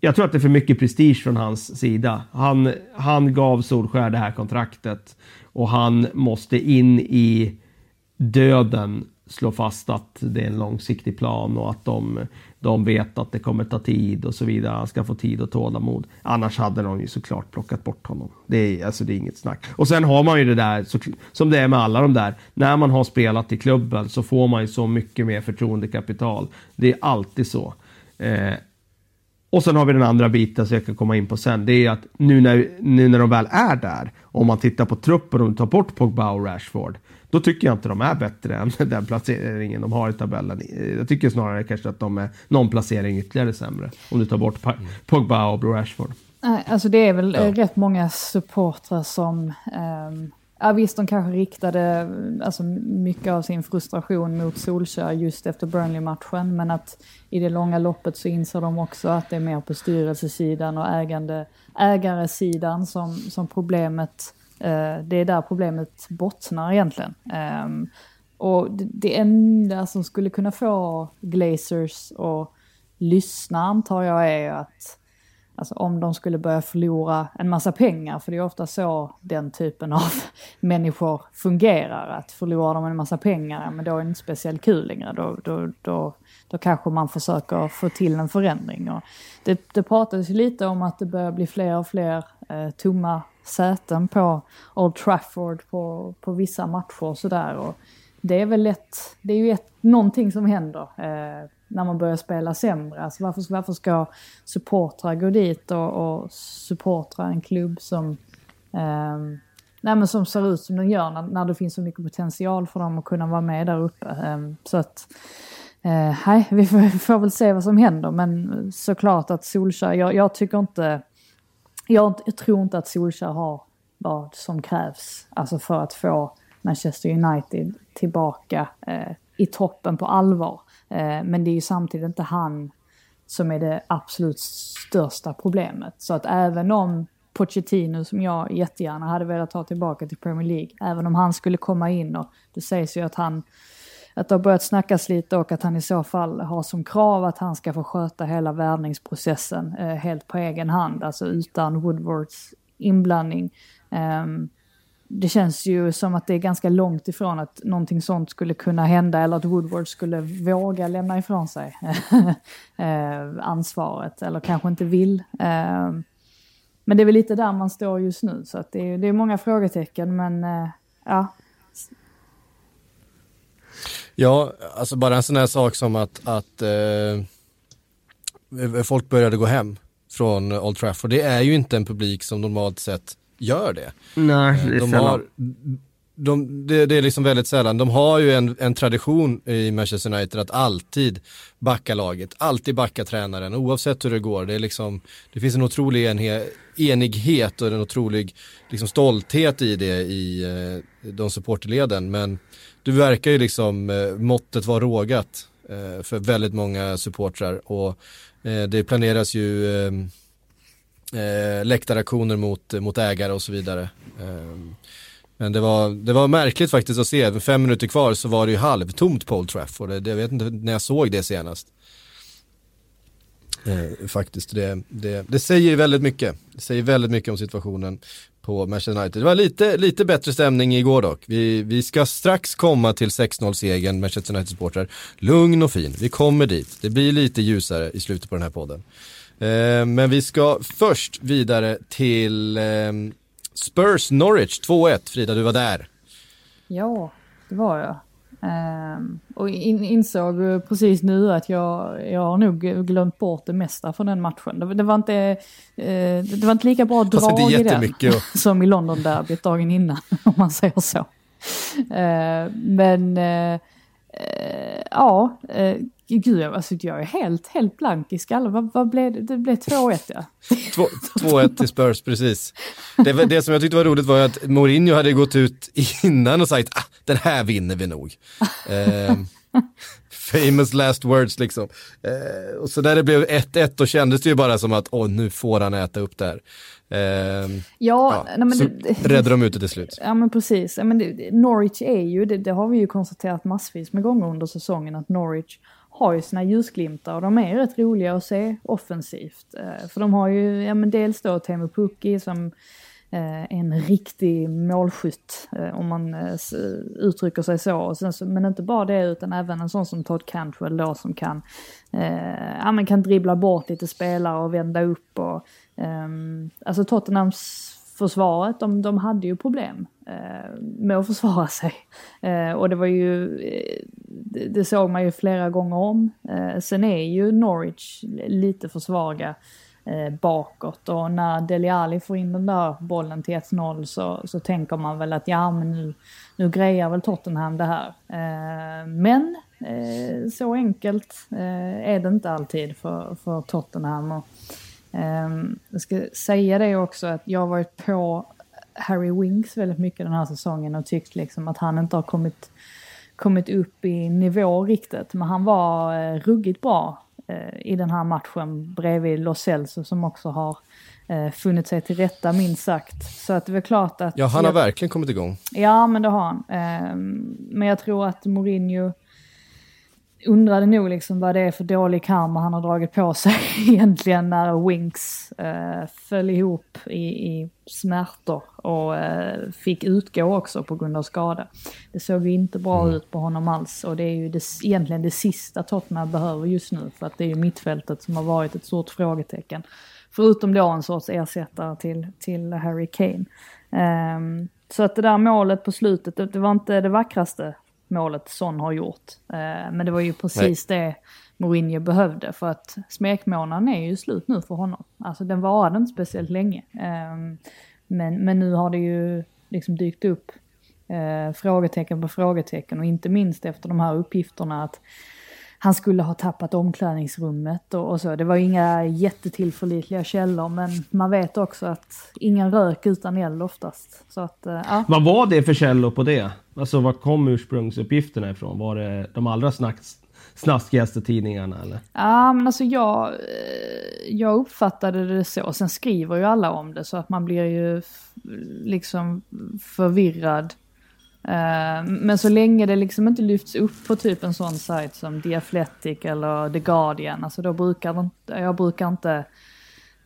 jag tror att det är för mycket prestige från hans sida. Han, han gav Solskär det här kontraktet och han måste in i döden slå fast att det är en långsiktig plan och att de, de vet att det kommer ta tid och så vidare. Han ska få tid och tålamod. Annars hade de ju såklart plockat bort honom. Det är, alltså, det är inget snack. Och sen har man ju det där, så, som det är med alla de där. När man har spelat i klubben så får man ju så mycket mer förtroendekapital. Det är alltid så. Eh, och sen har vi den andra biten som jag kan komma in på sen. Det är att nu när, nu när de väl är där, om man tittar på truppen och tar bort Pogba och Rashford, då tycker jag inte de är bättre än den placeringen de har i tabellen. Jag tycker snarare kanske att de är någon placering ytterligare sämre. Om du tar bort Pogba och Rashford. Alltså det är väl ja. rätt många supportrar som um Ja visst, de kanske riktade alltså, mycket av sin frustration mot Solskjaer just efter Burnley-matchen, men att i det långa loppet så inser de också att det är mer på styrelsesidan och ägande, ägaresidan som, som problemet, eh, det är där problemet bottnar egentligen. Eh, och det, det enda som skulle kunna få Glazers att lyssna antar jag är att Alltså om de skulle börja förlora en massa pengar, för det är ofta så den typen av människor fungerar. Att förlorar de en massa pengar, men då är det inte speciellt kul längre. Då, då, då, då kanske man försöker få till en förändring. Och det, det pratades ju lite om att det börjar bli fler och fler eh, tomma säten på Old Trafford på, på vissa matcher och sådär. Det är väl lätt, det är ju ett, någonting som händer. Eh, när man börjar spela sämre. Alltså varför, varför ska supportrar gå dit och, och supportra en klubb som, eh, nej men som ser ut som den gör när, när det finns så mycket potential för dem att kunna vara med där uppe. Eh, så att, eh, nej, vi får, vi får, väl se vad som händer men såklart att Solskjaer, jag, jag tycker inte, jag, jag, tror inte att Solskjaer har vad som krävs alltså för att få Manchester United tillbaka eh, i toppen på allvar. Eh, men det är ju samtidigt inte han som är det absolut största problemet. Så att även om Pochettino, som jag jättegärna hade velat ta tillbaka till Premier League, även om han skulle komma in och det sägs ju att han att det har börjat snackas lite och att han i så fall har som krav att han ska få sköta hela värvningsprocessen eh, helt på egen hand, alltså utan Woodwards inblandning. Um, det känns ju som att det är ganska långt ifrån att någonting sånt skulle kunna hända eller att Woodward skulle våga lämna ifrån sig eh, ansvaret eller kanske inte vill. Eh, men det är väl lite där man står just nu så att det är, det är många frågetecken men eh, ja. Ja, alltså bara en sån här sak som att, att eh, folk började gå hem från Old Trafford. Det är ju inte en publik som normalt sett gör det. Nej, det är de har, de, det, det, är liksom väldigt sällan. De har ju en, en, tradition i Manchester United att alltid backa laget, alltid backa tränaren oavsett hur det går. Det, är liksom, det finns en otrolig enighet och en otrolig liksom, stolthet i det i eh, de supporterleden. Men det verkar ju liksom eh, måttet vara rågat eh, för väldigt många supportrar och eh, det planeras ju eh, läktaraktioner mot, mot ägare och så vidare. Eh, men det var, det var märkligt faktiskt att se, fem minuter kvar så var det ju halvtomt på Old Trafford. Det, jag vet inte när jag såg det senast. Eh, faktiskt, det, det, det säger väldigt mycket. Det säger väldigt mycket om situationen på Manchester United. Det var lite, lite bättre stämning igår dock. Vi, vi ska strax komma till 6-0-segern, Manchester United-supportrar. Lugn och fin, vi kommer dit. Det blir lite ljusare i slutet på den här podden. Eh, men vi ska först vidare till eh, Spurs Norwich 2-1. Frida, du var där. Ja, det var jag. Um, och in, insåg precis nu att jag, jag har nog glömt bort det mesta från den matchen. Det, det var, inte, uh, det var inte lika bra drag i den och... som i London-derbyt dagen innan, om man säger så. Uh, men uh, ja, Gud, alltså, jag är helt, helt blank i skallen. Vad, vad blev det? Det blev 2-1 ja. 2-1 till Spurs, precis. Det, det som jag tyckte var roligt var att Mourinho hade gått ut innan och sagt ah, den här vinner vi nog. Eh, famous last words liksom. Eh, och så när det blev 1-1 då kändes det ju bara som att åh, nu får han äta upp det här. Eh, ja, ja nej, så det, räddade de ut det till slut. Ja men precis. Ja, men det, Norwich är ju, det, det, har vi ju konstaterat massvis med gånger under säsongen, att Norwich har ju sina ljusglimtar och de är rätt roliga att se offensivt. Eh, för de har ju, ja men dels då Teemu Pukki som eh, en riktig målskytt, eh, om man eh, uttrycker sig så. Och sen, men inte bara det, utan även en sån som Todd Cantwell då som kan, ja, men kan dribbla bort lite spelare och vända upp. Och, Ehm, alltså Tottenhams försvaret, de, de hade ju problem eh, med att försvara sig. Eh, och det var ju, eh, det, det, såg man ju flera gånger om. Eh, sen är ju Norwich lite för svaga eh, bakåt och när Deli Ali får in den där bollen till 1-0 så, så tänker man väl att ja men nu, nu grejar väl Tottenham det här. Men så enkelt är det inte alltid för, för Tottenham. Och, jag ska säga det också att jag har varit på Harry Winks väldigt mycket den här säsongen och tyckt liksom att han inte har kommit, kommit upp i nivå riktigt. Men han var eh, ruggigt bra Eh, i den här matchen bredvid Los Celso som också har eh, funnit sig till rätta minst sagt. Så att det är klart att... Ja, han har jag, verkligen kommit igång. Ja, men det har han. Eh, men jag tror att Mourinho undrade nog liksom vad det är för dålig karma han har dragit på sig egentligen när Winks eh, föll ihop i, i smärtor och eh, fick utgå också på grund av skada. Det såg ju inte bra mm. ut på honom alls och det är ju det, egentligen det sista Tottenham behöver just nu för att det är ju mittfältet som har varit ett stort frågetecken. Förutom då en sorts ersättare till, till Harry Kane. Um, så att det där målet på slutet, det, det var inte det vackraste målet Son har gjort. Eh, men det var ju precis Nej. det Mourinho behövde för att smekmånaden är ju slut nu för honom. Alltså den varade inte speciellt länge. Ehm, men, men nu har det ju liksom dykt upp eh, frågetecken på frågetecken och inte minst efter de här uppgifterna att han skulle ha tappat omklädningsrummet och, och så. Det var inga jättetillförlitliga källor men man vet också att ingen rök utan eld oftast. Så att, eh, ja. Vad var det för källor på det? Alltså var kom ursprungsuppgifterna ifrån? Var det de allra snacks, snaskigaste tidningarna eller? Ja men alltså jag, eh, jag uppfattade det så. Sen skriver ju alla om det så att man blir ju liksom förvirrad Eh, men så länge det liksom inte lyfts upp på typ en sån sajt som The Athletic eller The Guardian, alltså då brukar inte, jag brukar inte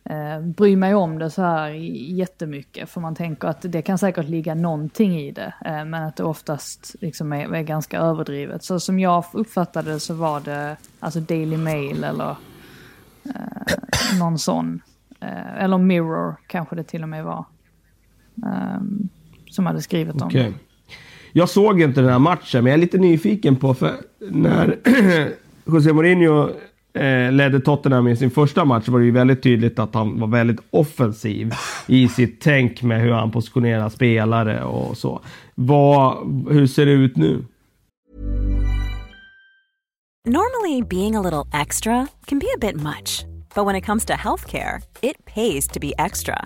eh, bry mig om det så här jättemycket. För man tänker att det kan säkert ligga någonting i det. Eh, men att det oftast liksom är, är, ganska överdrivet. Så som jag uppfattade det så var det alltså Daily Mail eller eh, någon sån. Eh, eller Mirror kanske det till och med var. Eh, som hade skrivit om okay. det. Jag såg inte den här matchen, men jag är lite nyfiken på för när José Mourinho eh, ledde Tottenham i sin första match var det ju väldigt tydligt att han var väldigt offensiv i sitt tänk med hur han positionerar spelare och så. Vad, hur ser det ut nu? Normally being a little extra can be a bit much, but when it comes to healthcare, it pays to be extra.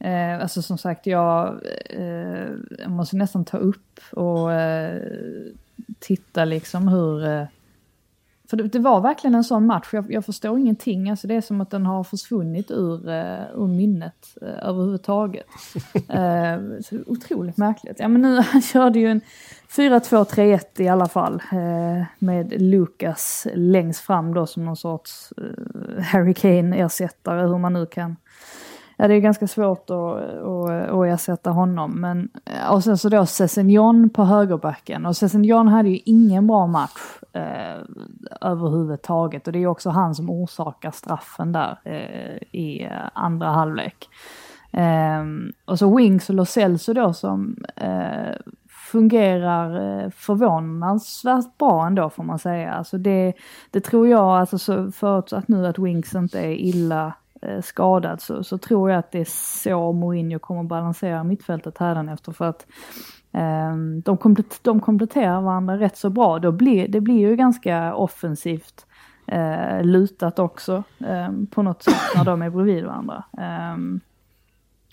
Eh, alltså som sagt, jag, eh, måste nästan ta upp och eh, titta liksom hur... Eh, för det, det, var verkligen en sån match, jag, jag, förstår ingenting. Alltså det är som att den har försvunnit ur, uh, ur minnet uh, överhuvudtaget. så otroligt märkligt. Ja men nu, han körde ju en 4-2-3-1 i alla fall. Med Lukas längst fram då som någon sorts uh, Harry Kane-ersättare, hur man nu kan ja, det är ganska svårt att, att, att ersätta honom. Men, eh, och sen så då Cessignon på högerbacken. Och Cessignon hade ju ingen bra match eh, överhuvudtaget. Och det är också han som orsakar straffen där eh, i eh, andra halvlek. Eh, och så Wings och Lo Celso då som eh, fungerar eh, förvånansvärt bra ändå får man säga. Alltså det, det tror jag, alltså så, förutsatt nu att Wings inte är illa Eh, skadad så, så tror jag att det är så Mourinho kommer balansera mittfältet hädanefter för att eh, de, komplet de kompletterar varandra rätt så bra. Då blir, det blir ju ganska offensivt eh, lutat också eh, på något sätt när de är bredvid varandra. Eh,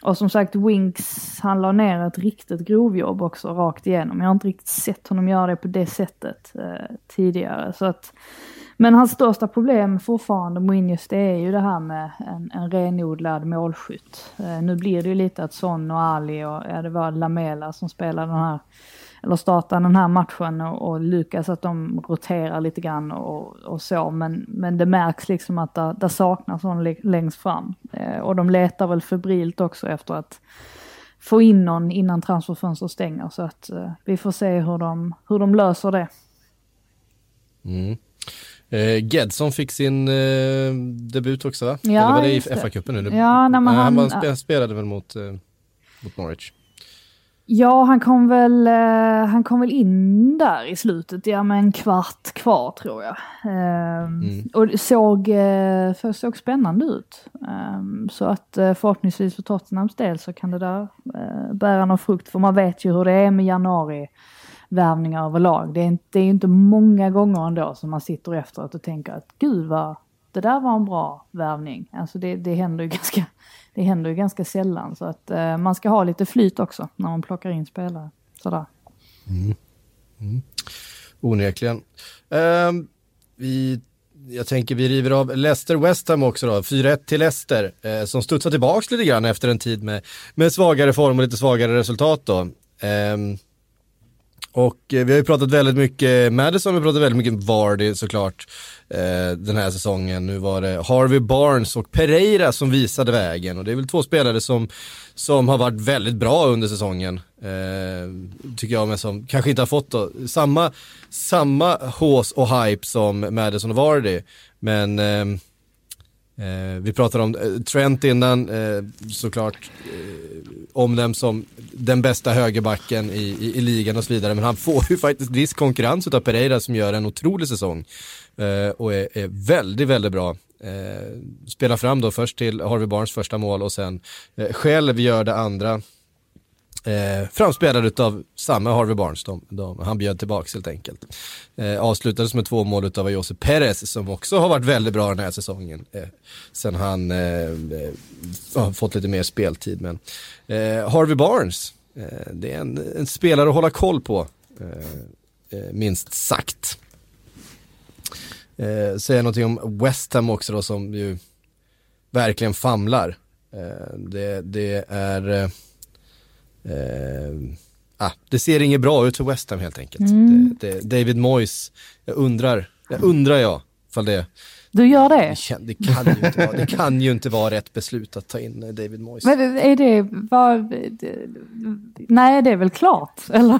och som sagt, Winks, han la ner ett riktigt grovjobb också rakt igenom. Jag har inte riktigt sett honom göra det på det sättet eh, tidigare. Så att, men hans största problem fortfarande, Moinius, det är ju det här med en, en renodlad målskytt. Eh, nu blir det ju lite att Son och Ali och ja, det var Lamela som spelade den här eller startade den här matchen och, och Lukas att de roterar lite grann och, och så. Men, men det märks liksom att det, det saknas någon längst fram. Eh, och de letar väl febrilt också efter att få in någon innan transferfönstret stänger. Så att eh, vi får se hur de, hur de löser det. Mm. Eh, Gedson fick sin eh, debut också va? Ja, Eller var det i FA-cupen nu? Ja, nej, men han, han spelade väl mot, eh, mot Norwich. Ja, han kom väl, eh, han kom väl in där i slutet, ja med en kvart kvar tror jag. Eh, mm. Och såg, eh, såg spännande ut. Ehm, så att eh, förhoppningsvis för Tottenhams del så kan det där eh, bära någon frukt, för man vet ju hur det är med januari värvningar överlag. Det är, inte, det är inte många gånger ändå som man sitter efteråt och tänker att gud vad, det där var en bra värvning. Alltså det, det händer ju ganska det händer ju ganska sällan. Så att eh, man ska ha lite flyt också när man plockar in spelare. Sådär. Mm. Mm. Onekligen. Uh, vi, jag tänker vi river av Leicester West Ham också då. 4-1 till Leicester eh, som studsar tillbaks lite grann efter en tid med, med svagare form och lite svagare resultat då. Eh, och eh, vi har ju pratat väldigt mycket Madison, vi har pratat väldigt mycket Vardy såklart eh, den här säsongen. Nu var det Harvey Barnes och Pereira som visade vägen och det är väl två spelare som, som har varit väldigt bra under säsongen. Eh, tycker jag, men som kanske inte har fått då, samma, samma hås och hype som Madison och Vardy. Men eh, Eh, vi pratade om eh, Trent innan, eh, såklart eh, om dem som den bästa högerbacken i, i, i, ligan och så vidare. Men han får ju faktiskt viss konkurrens av Pereira som gör en otrolig säsong. Eh, och är, är, väldigt, väldigt bra. Eh, spelar fram då först till Harvey Barnes första mål och sen eh, själv gör det andra. Eh, framspelad av samma Harvey Barnes, de, de, han bjöd tillbaka helt enkelt. Eh, avslutades med två mål av Jose Perez som också har varit väldigt bra den här säsongen. Eh, sen han eh, har fått lite mer speltid. Men eh, Harvey Barnes, eh, det är en, en, spelare att hålla koll på, eh, eh, minst sagt. Eh, säga någonting om West Ham också då som ju verkligen famlar. Eh, det, det är eh, ah, det ser inget bra ut för West Ham helt enkelt. Mm. Det, det, David Moyes, jag undrar, jag undrar jag, ifall det du gör det? Det, det, kan ju inte vara, det kan ju inte vara rätt beslut att ta in eh, David Moyes. Men är det, var, nej det är väl klart, eller?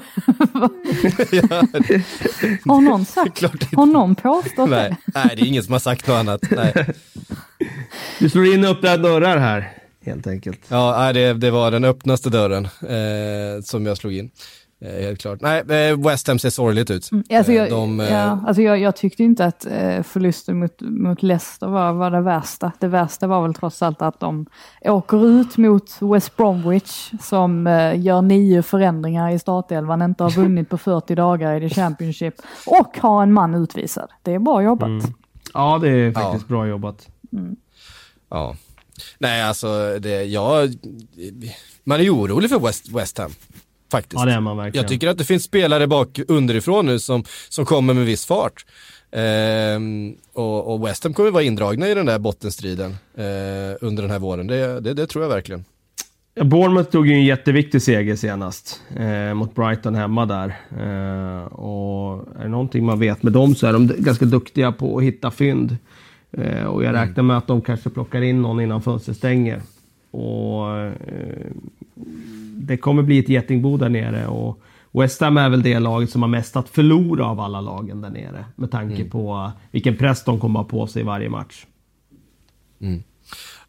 ja, har någon sagt, har någon påstått nej, det? Nej, det är ingen som har sagt något annat. Nej. Du slår in öppna dörrar här helt enkelt. Ja, det, det var den öppnaste dörren eh, som jag slog in. Eh, helt klart. Nej, eh, West Ham ser sorgligt ut. Mm, alltså jag, eh, De, ja, alltså jag, jag, tyckte inte att eh, förlusten mot, mot Leicester var, var det värsta. Det värsta var väl trots allt att de åker ut mot West Bromwich som eh, gör nio förändringar i startelvan, inte har vunnit på 40 dagar i the Championship och har en man utvisad. Det är bra jobbat. Mm. Ja, det är faktiskt ja. bra jobbat. Mm. Ja. Nej, alltså det, jag, man är ju orolig för West, West Ham. Faktiskt. Ja, det är man verkligen. Jag tycker att det finns spelare bak underifrån nu som, som kommer med viss fart. Ehm, och, och West Ham kommer vara indragna i den där bottenstriden eh, under den här våren. Det, det, det tror jag verkligen. Bournemouth tog ju en jätteviktig seger senast eh, mot Brighton hemma där. Eh, och är det någonting man vet med dem så är de ganska duktiga på att hitta fynd. Eh, och jag räknar med att de kanske plockar in någon innan fönstret stänger. Och, eh, det kommer bli ett getingbo där nere. Och West Ham är väl det laget som har mest att förlora av alla lagen där nere. Med tanke mm. på vilken press de kommer ha på sig i varje match. Mm.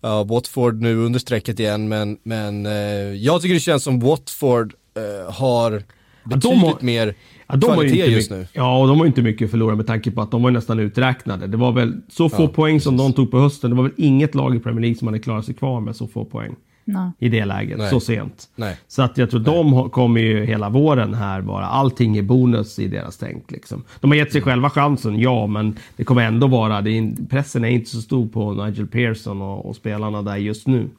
Ja, Watford nu under strecket igen, men, men eh, jag tycker det känns som Watford eh, har betydligt ja, har, mer Ja, de har ju just nu. Ja, och de har inte mycket att förlora med tanke på att de var nästan uträknade. Det var väl så få ja, poäng precis. som de tog på hösten. Det var väl inget lag i Premier League som hade klarat sig kvar med så få poäng. Nej. I det läget, Nej. så sent. Nej. Så att jag tror Nej. de kommer ju hela våren här vara, allting är bonus i deras tänk. Liksom. De har gett sig själva chansen, ja, men det kommer ändå vara, det är, pressen är inte så stor på Nigel Pearson och, och spelarna där just nu.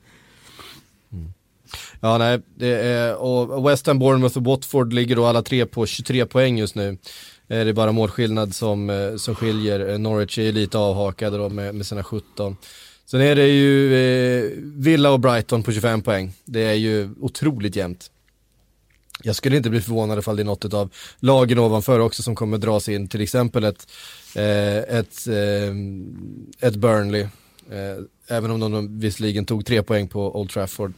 Ja, nej, det är, och West Ham, Bournemouth och Watford ligger då alla tre på 23 poäng just nu. Eh, det är bara målskillnad som, eh, som skiljer. Eh, Norwich är lite avhakade då med, med sina 17. Sen är det ju eh, Villa och Brighton på 25 poäng. Det är ju otroligt jämnt. Jag skulle inte bli förvånad ifall det är något av lagen ovanför också som kommer dras in, till exempel ett, eh, ett, eh, ett Burnley. Eh, även om de visserligen tog tre poäng på Old Trafford eh,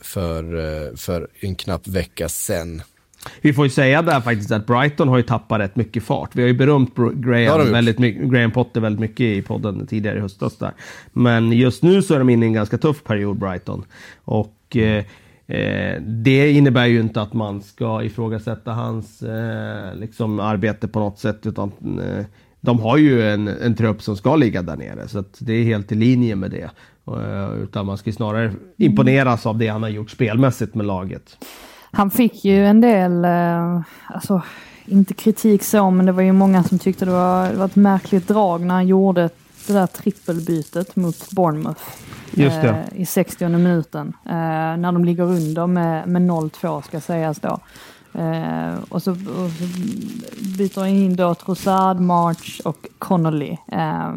för, eh, för en knapp vecka sen. Vi får ju säga där faktiskt att Brighton har ju tappat rätt mycket fart. Vi har ju berömt Graham, väldigt Graham Potter väldigt mycket i podden tidigare i höstas där. Men just nu så är de inne i en ganska tuff period, Brighton. Och eh, eh, det innebär ju inte att man ska ifrågasätta hans eh, liksom arbete på något sätt, utan eh, de har ju en, en trupp som ska ligga där nere. Så det är helt i linje med det. Eh, utan man ska snarare imponeras av det han har gjort spelmässigt med laget. Han fick ju en del, eh, alltså inte kritik så, men det var ju många som tyckte det var, det var ett märkligt drag när han gjorde det där trippelbytet mot Bournemouth. Just det. Eh, I 60 minuten. Eh, när de ligger under med, med 0-2 ska sägas då. Eh, och, så, och, så, byter han in då Trossard, March och Connolly eh,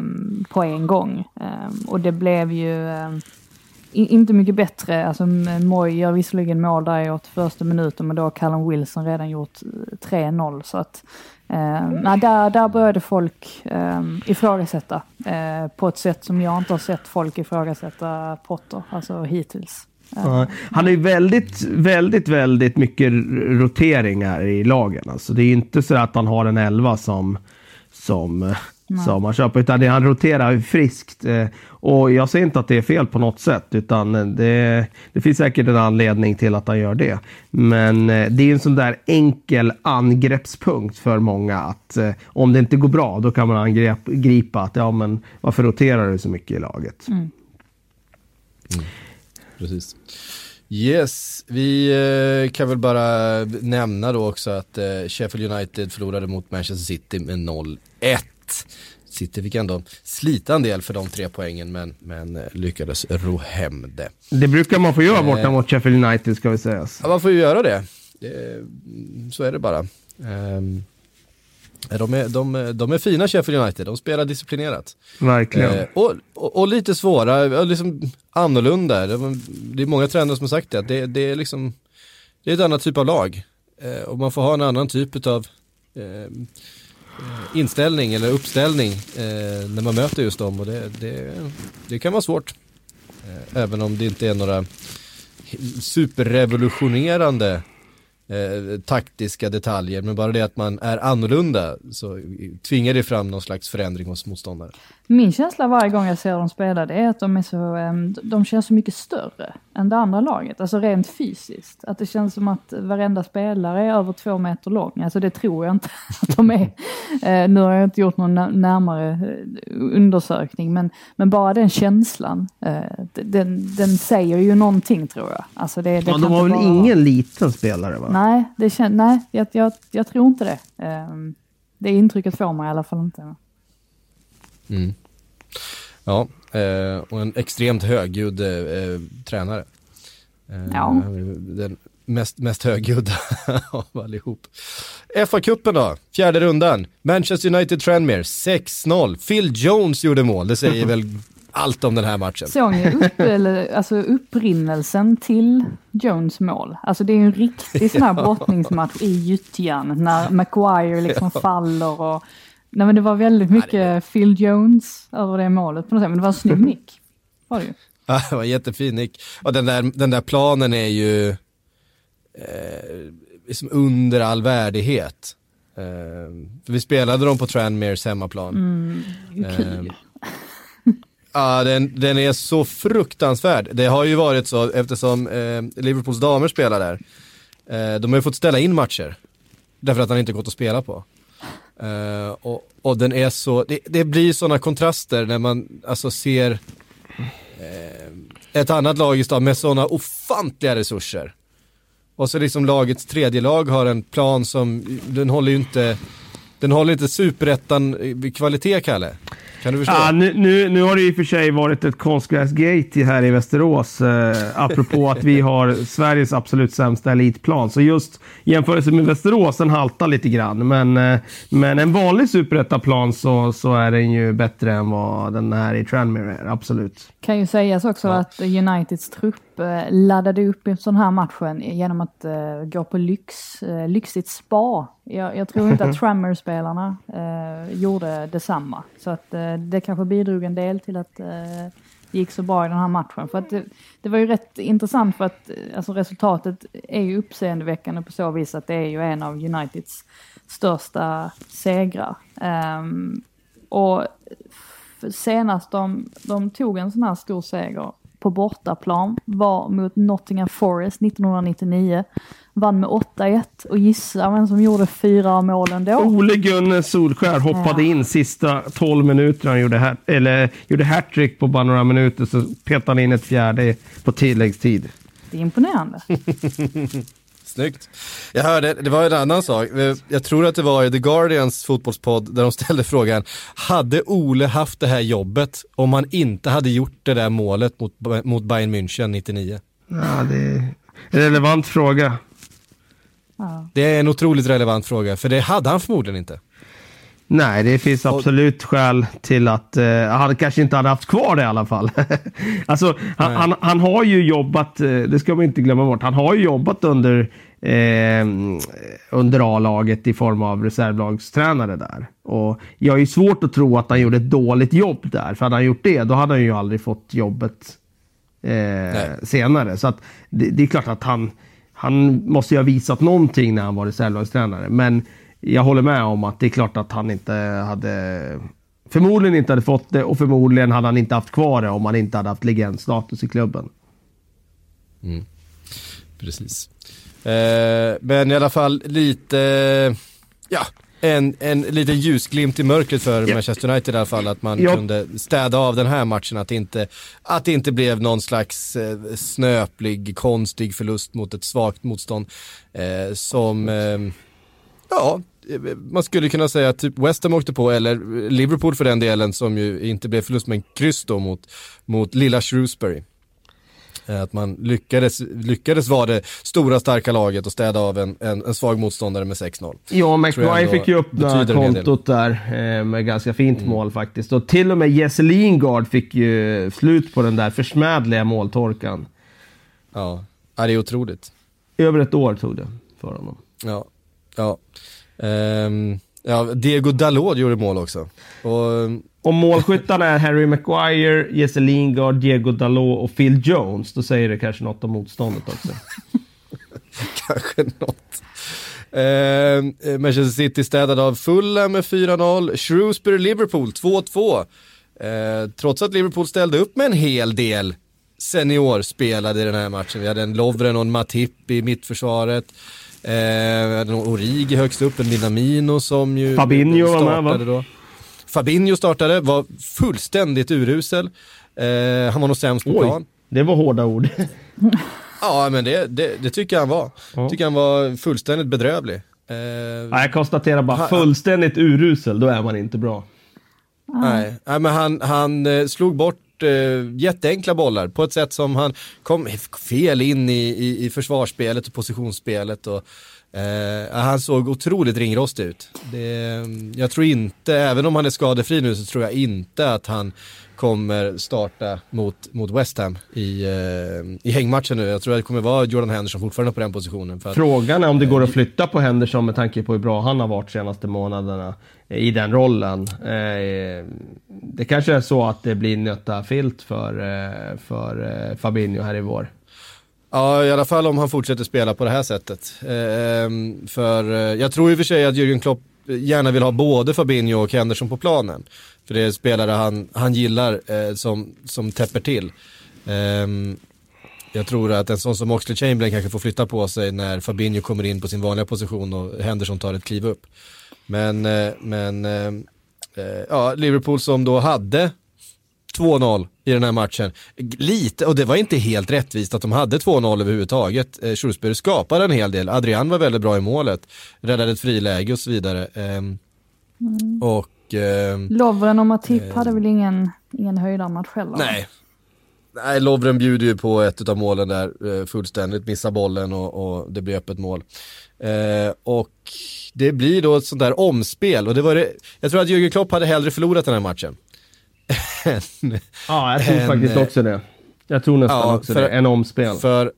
på en gång. Eh, och det blev ju ehm, inte mycket bättre. Alltså Moy gör visserligen mål där i 81 minuten men då har Callum Wilson redan gjort eh, 3-0 så att eh, där, där började folk eh, ifrågasätta eh, på ett sätt som jag inte har sett folk ifrågasätta Potter, alltså hittills. Ja. Han är ju väldigt, väldigt, väldigt mycket roteringar i lagen. Alltså det är inte så att han har en elva som, som som han köper. Utan det, han roterar friskt. Eh, och jag säger inte att det är fel på något sätt. Utan det, det finns säkert en anledning till att han gör det. Men eh, det är en sån där enkel angreppspunkt för många. Att eh, om det inte går bra, då kan man angripa att ja, men varför roterar du så mycket i laget? Mm. Mm. Precis. Yes, vi eh, kan väl bara nämna då också att eh, Sheffield United förlorade mot Manchester City med 0-1. City fick ändå slita en del för de tre poängen men, men eh, lyckades ro hem det. Det brukar man få göra borta eh, mot Sheffield United ska vi säga. Ja, man får ju göra det. det så är det bara. Um, de är, de, de är fina Sheffield United, de spelar disciplinerat. Verkligen. Eh, och, och, och, lite svåra, liksom annorlunda. Det är många tränare som har sagt det, det, det är liksom, det är ett annat typ av lag. Eh, och man får ha en annan typ av eh, inställning eller uppställning eh, när man möter just dem och det, det, det kan vara svårt. Eh, även om det inte är några superrevolutionerande eh, taktiska detaljer, men bara det att man är annorlunda så tvingar det fram någon slags förändring hos motståndare. Min känsla varje gång jag ser dem spela det är att de är så, de känns så mycket större än det andra laget, alltså rent fysiskt. Att det känns som att varenda spelare är över två meter lång, alltså det tror jag inte att de är. Eh, nu har jag inte gjort någon närmare eh, undersökning, men, men bara den känslan, eh, den, den säger ju någonting tror jag. Alltså det, det ja, de har väl bara... ingen liten spelare va? Nej, det kän... Nej jag, jag, jag tror inte det. Det intrycket får man i alla fall inte. Mm. Ja, eh, och en extremt högljudd eh, tränare. Eh, ja. Den mest, mest högljudda av allihop. FA-cupen då, fjärde rundan. Manchester United Tranmere 6-0. Phil Jones gjorde mål, det säger väl allt om den här matchen. Såg ni upp, eller, alltså upprinnelsen till Jones mål? Alltså det är en riktig sån här brottningsmatch i gyttjan när Maguire liksom faller och Nej men det var väldigt mycket ja, var... Phil Jones över det målet på något sätt, men det var en snygg nick. Var det ju. Ja, det var jättefin nick. Och den där, den där planen är ju eh, liksom under all värdighet. Eh, vi spelade dem på Tranmeres hemmaplan. Mm, eh, Ja, den, den är så fruktansvärd. Det har ju varit så eftersom eh, Liverpools damer spelar där. Eh, de har ju fått ställa in matcher. Därför att han inte gått att spela på. Uh, och, och, den är så, det, det blir sådana kontraster när man alltså ser eh, ett annat lag i stan med sådana ofantliga resurser. Och så liksom lagets tredje lag har en plan som, den håller ju inte, den håller inte superettan kvalitet Kalle. Kan du förstå? Ja, nu, nu, nu har det i och för sig varit ett konstgräsgate här i Västerås. Eh, apropå att vi har Sveriges absolut sämsta elitplan. Så just jämförelse med Västerås, den haltar lite grann. Men, eh, men en vanlig superettaplan så, så är den ju bättre än vad den är i Tranmere är. Absolut. Kan ju sägas också Ja. att Uniteds trupp laddade upp en sån här matchen genom att eh, gå på lyx, eh, lyxigt spa. Jag, jag tror inte att Trammer-spelarna eh, gjorde detsamma. Så att eh, det kanske bidrog en del till att eh, det gick så bra i den här matchen. För att det, det var ju rätt intressant för att eh, alltså resultatet är ju uppseendeväckande på så vis att det är ju en av Uniteds största segrar. Ehm, och senast de, de tog en sån här stor seger på bortaplan var mot Nottingham Forest 1999. Vann med 8-1 och gissa vem som gjorde fyra av målen då? Ole Gunnar Solskär hoppade Ja. in sista 12 minuterna och gjorde, hat, eller, gjorde hattrick på bara några minuter. Så petade han in ett fjärde på tilläggstid. Det är imponerande. Snyggt. Jag hörde, det var en annan sak. Eh, Jag tror att det var i The Guardians fotbollspodd där de ställde frågan, hade Ole haft det här jobbet om han inte hade gjort det där målet mot, mot Bayern München 99? Ja, det är en relevant fråga. Ja. Det är en otroligt relevant fråga, för det hade han förmodligen inte. Nej, det finns absolut skäl till att uh, han kanske inte hade haft kvar det i alla fall. alltså, han, han, han har ju jobbat, eh, det ska man inte glömma bort, han har ju jobbat under, eh, under A-laget i form av reservlagstränare där. Och jag har ju svårt att tro att han gjorde ett dåligt jobb där, för hade han gjort det, då hade han ju aldrig fått jobbet eh, senare. Så att det, det är klart att han, han måste ju ha visat någonting när han var reservlagstränare. Men jag håller med om att det är klart att han inte hade Förmodligen inte hade fått det och förmodligen hade han inte haft kvar det om han inte hade haft legendstatus i klubben. Precis. Eh, men i alla fall lite, ja, en, en liten ljusglimt i mörkret för Ja. Manchester United i alla fall. Att man Ja. kunde städa av den här matchen. Att det inte, att det inte blev någon slags eh, snöplig, konstig förlust mot ett svagt motstånd. Eh, som, eh, ja, man skulle kunna säga att typ West Ham åkte på, eller Liverpool för den delen, som ju inte blev förlust men kryss då mot, mot lilla Shrewsbury. Eh, Att man lyckades, lyckades vara det stora starka laget och städa av en, en, en svag motståndare med 6-0. Ja, McBride fick ju öppna kontot där eh, med ganska fint mål faktiskt. Och till och med Jesse Lingard fick ju slut på den där försmädliga måltorkan. Ja. ja, det är otroligt. Över ett år tog det för honom. Ja, ja. Ehm, ja Diego Dalot gjorde mål också. Och, ehm, Om målskyttarna är Harry Maguire, Jesse Lingard, Diego Dalot och Phil Jones, då säger det kanske något om motståndet också. kanske något. Eh, Manchester City städade av Fulham med 4-0. Shrewsbury-Liverpool 2-2. Eh, trots att Liverpool ställde upp med en hel del seniorspelade i den här matchen. Vi hade en Lovren och en Matip i mittförsvaret. Eh, vi hade Origi högst upp, en Minamino som ju Fabinho var med, va? startade då. Fabinho startade, var fullständigt urusel. Eh, han var nog sämst på plan. Oj, det var hårda ord. Ja, men det, det, det tycker jag han var. Ja. Tycker han var fullständigt bedrövlig. Eh, Ja, jag konstaterar bara, fullständigt urusel, då är man inte bra. nej. nej, men han, han eh, slog bort eh, jätteenkla bollar på ett sätt som han kom fel in i, i, i försvarsspelet och positionsspelet. Och, eh, han såg otroligt ringrostig ut. Det, jag tror inte, även om han är skadefri nu, så tror jag inte att han kommer starta mot, mot West Ham i, eh, i hängmatchen nu. Jag tror att det kommer vara Jordan Henderson fortfarande på den positionen. Att, Frågan är om det går att flytta på Henderson med tanke på hur bra han har varit senaste månaderna i den rollen. Eh, det kanske är så att det blir nötta filt för, eh, för eh, Fabinho här i vår. Ja, i alla fall om han fortsätter spela på det här sättet. Ehm, för jag tror i och för sig att Jürgen Klopp gärna vill ha både Fabinho och Henderson på planen. För det är spelare han, han gillar som, som täpper till. Ehm, jag tror att en sån som Oxlade Chamberlain kanske får flytta på sig när Fabinho kommer in på sin vanliga position och Henderson tar ett kliv upp. Men, eh, men eh, eh, ja, Liverpool som då hade 2-0 i den här matchen. Lite, och det var inte helt rättvist att de hade 2-0 överhuvudtaget. Eh, Shrewsbury skapade en hel del. Adrian var väldigt bra i målet, räddade ett friläge och så vidare. Ehm, Och och... Eh, Lovren och Matip eh, hade väl ingen, ingen höjdarmatch heller? Nej. Nej, Lovren bjuder ju på ett av målen där eh, fullständigt, missar bollen och, och det blir öppet mål. Eh, och det blir då ett sånt där omspel och det var det, jag tror att Jürgen Klopp hade hellre förlorat den här matchen. ja, jag tror en, faktiskt också det. Jag tror nästan ja, också för, det, en omspel. För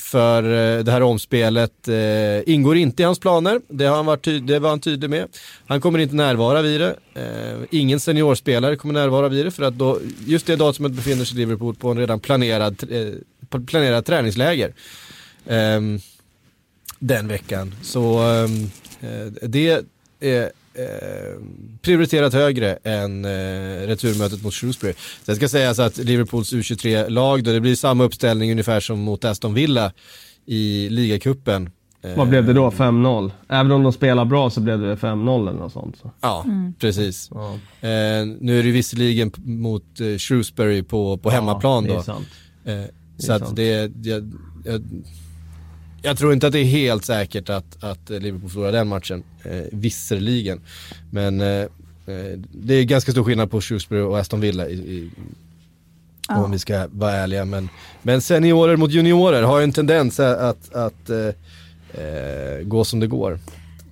för eh, det här omspelet eh, ingår inte i hans planer. Det, har han varit det var han tydlig med. Han kommer inte närvara vid det. Eh, ingen seniorspelare kommer närvara vid det för att då, just det datumet befinner sig Liverpool på en redan planerad, eh, planerad träningsläger. Eh, den veckan. Så ehm, eh, det är Eh, prioriterat högre än eh, returmötet mot Shrewsbury. Sen ska sägas att Liverpools U23-lag, det blir samma uppställning ungefär som mot Aston Villa i ligacupen. Eh, Vad blev det då? 5-0? Även om de spelar bra så blev det 5-0 eller något sånt? Så. Ja, mm. precis. Ja. Eh, nu är det visserligen mot eh, Shrewsbury på, på hemmaplan ja, då. Sant. Eh, så att det, jag, jag, jag tror inte att det är helt säkert att, att Liverpool förlorar den matchen, eh, visserligen. Men eh, eh, det är ganska stor skillnad på Shrewsbury och Aston Villa i, i, ja. om vi ska vara ärliga. Men, men seniorer mot juniorer har ju en tendens att, att eh, eh gå som det går.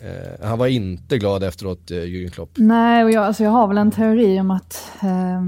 Eh, han var inte glad efteråt, eh, Jürgen Klopp. Nej, och jag, alltså jag har väl en teori om att eh,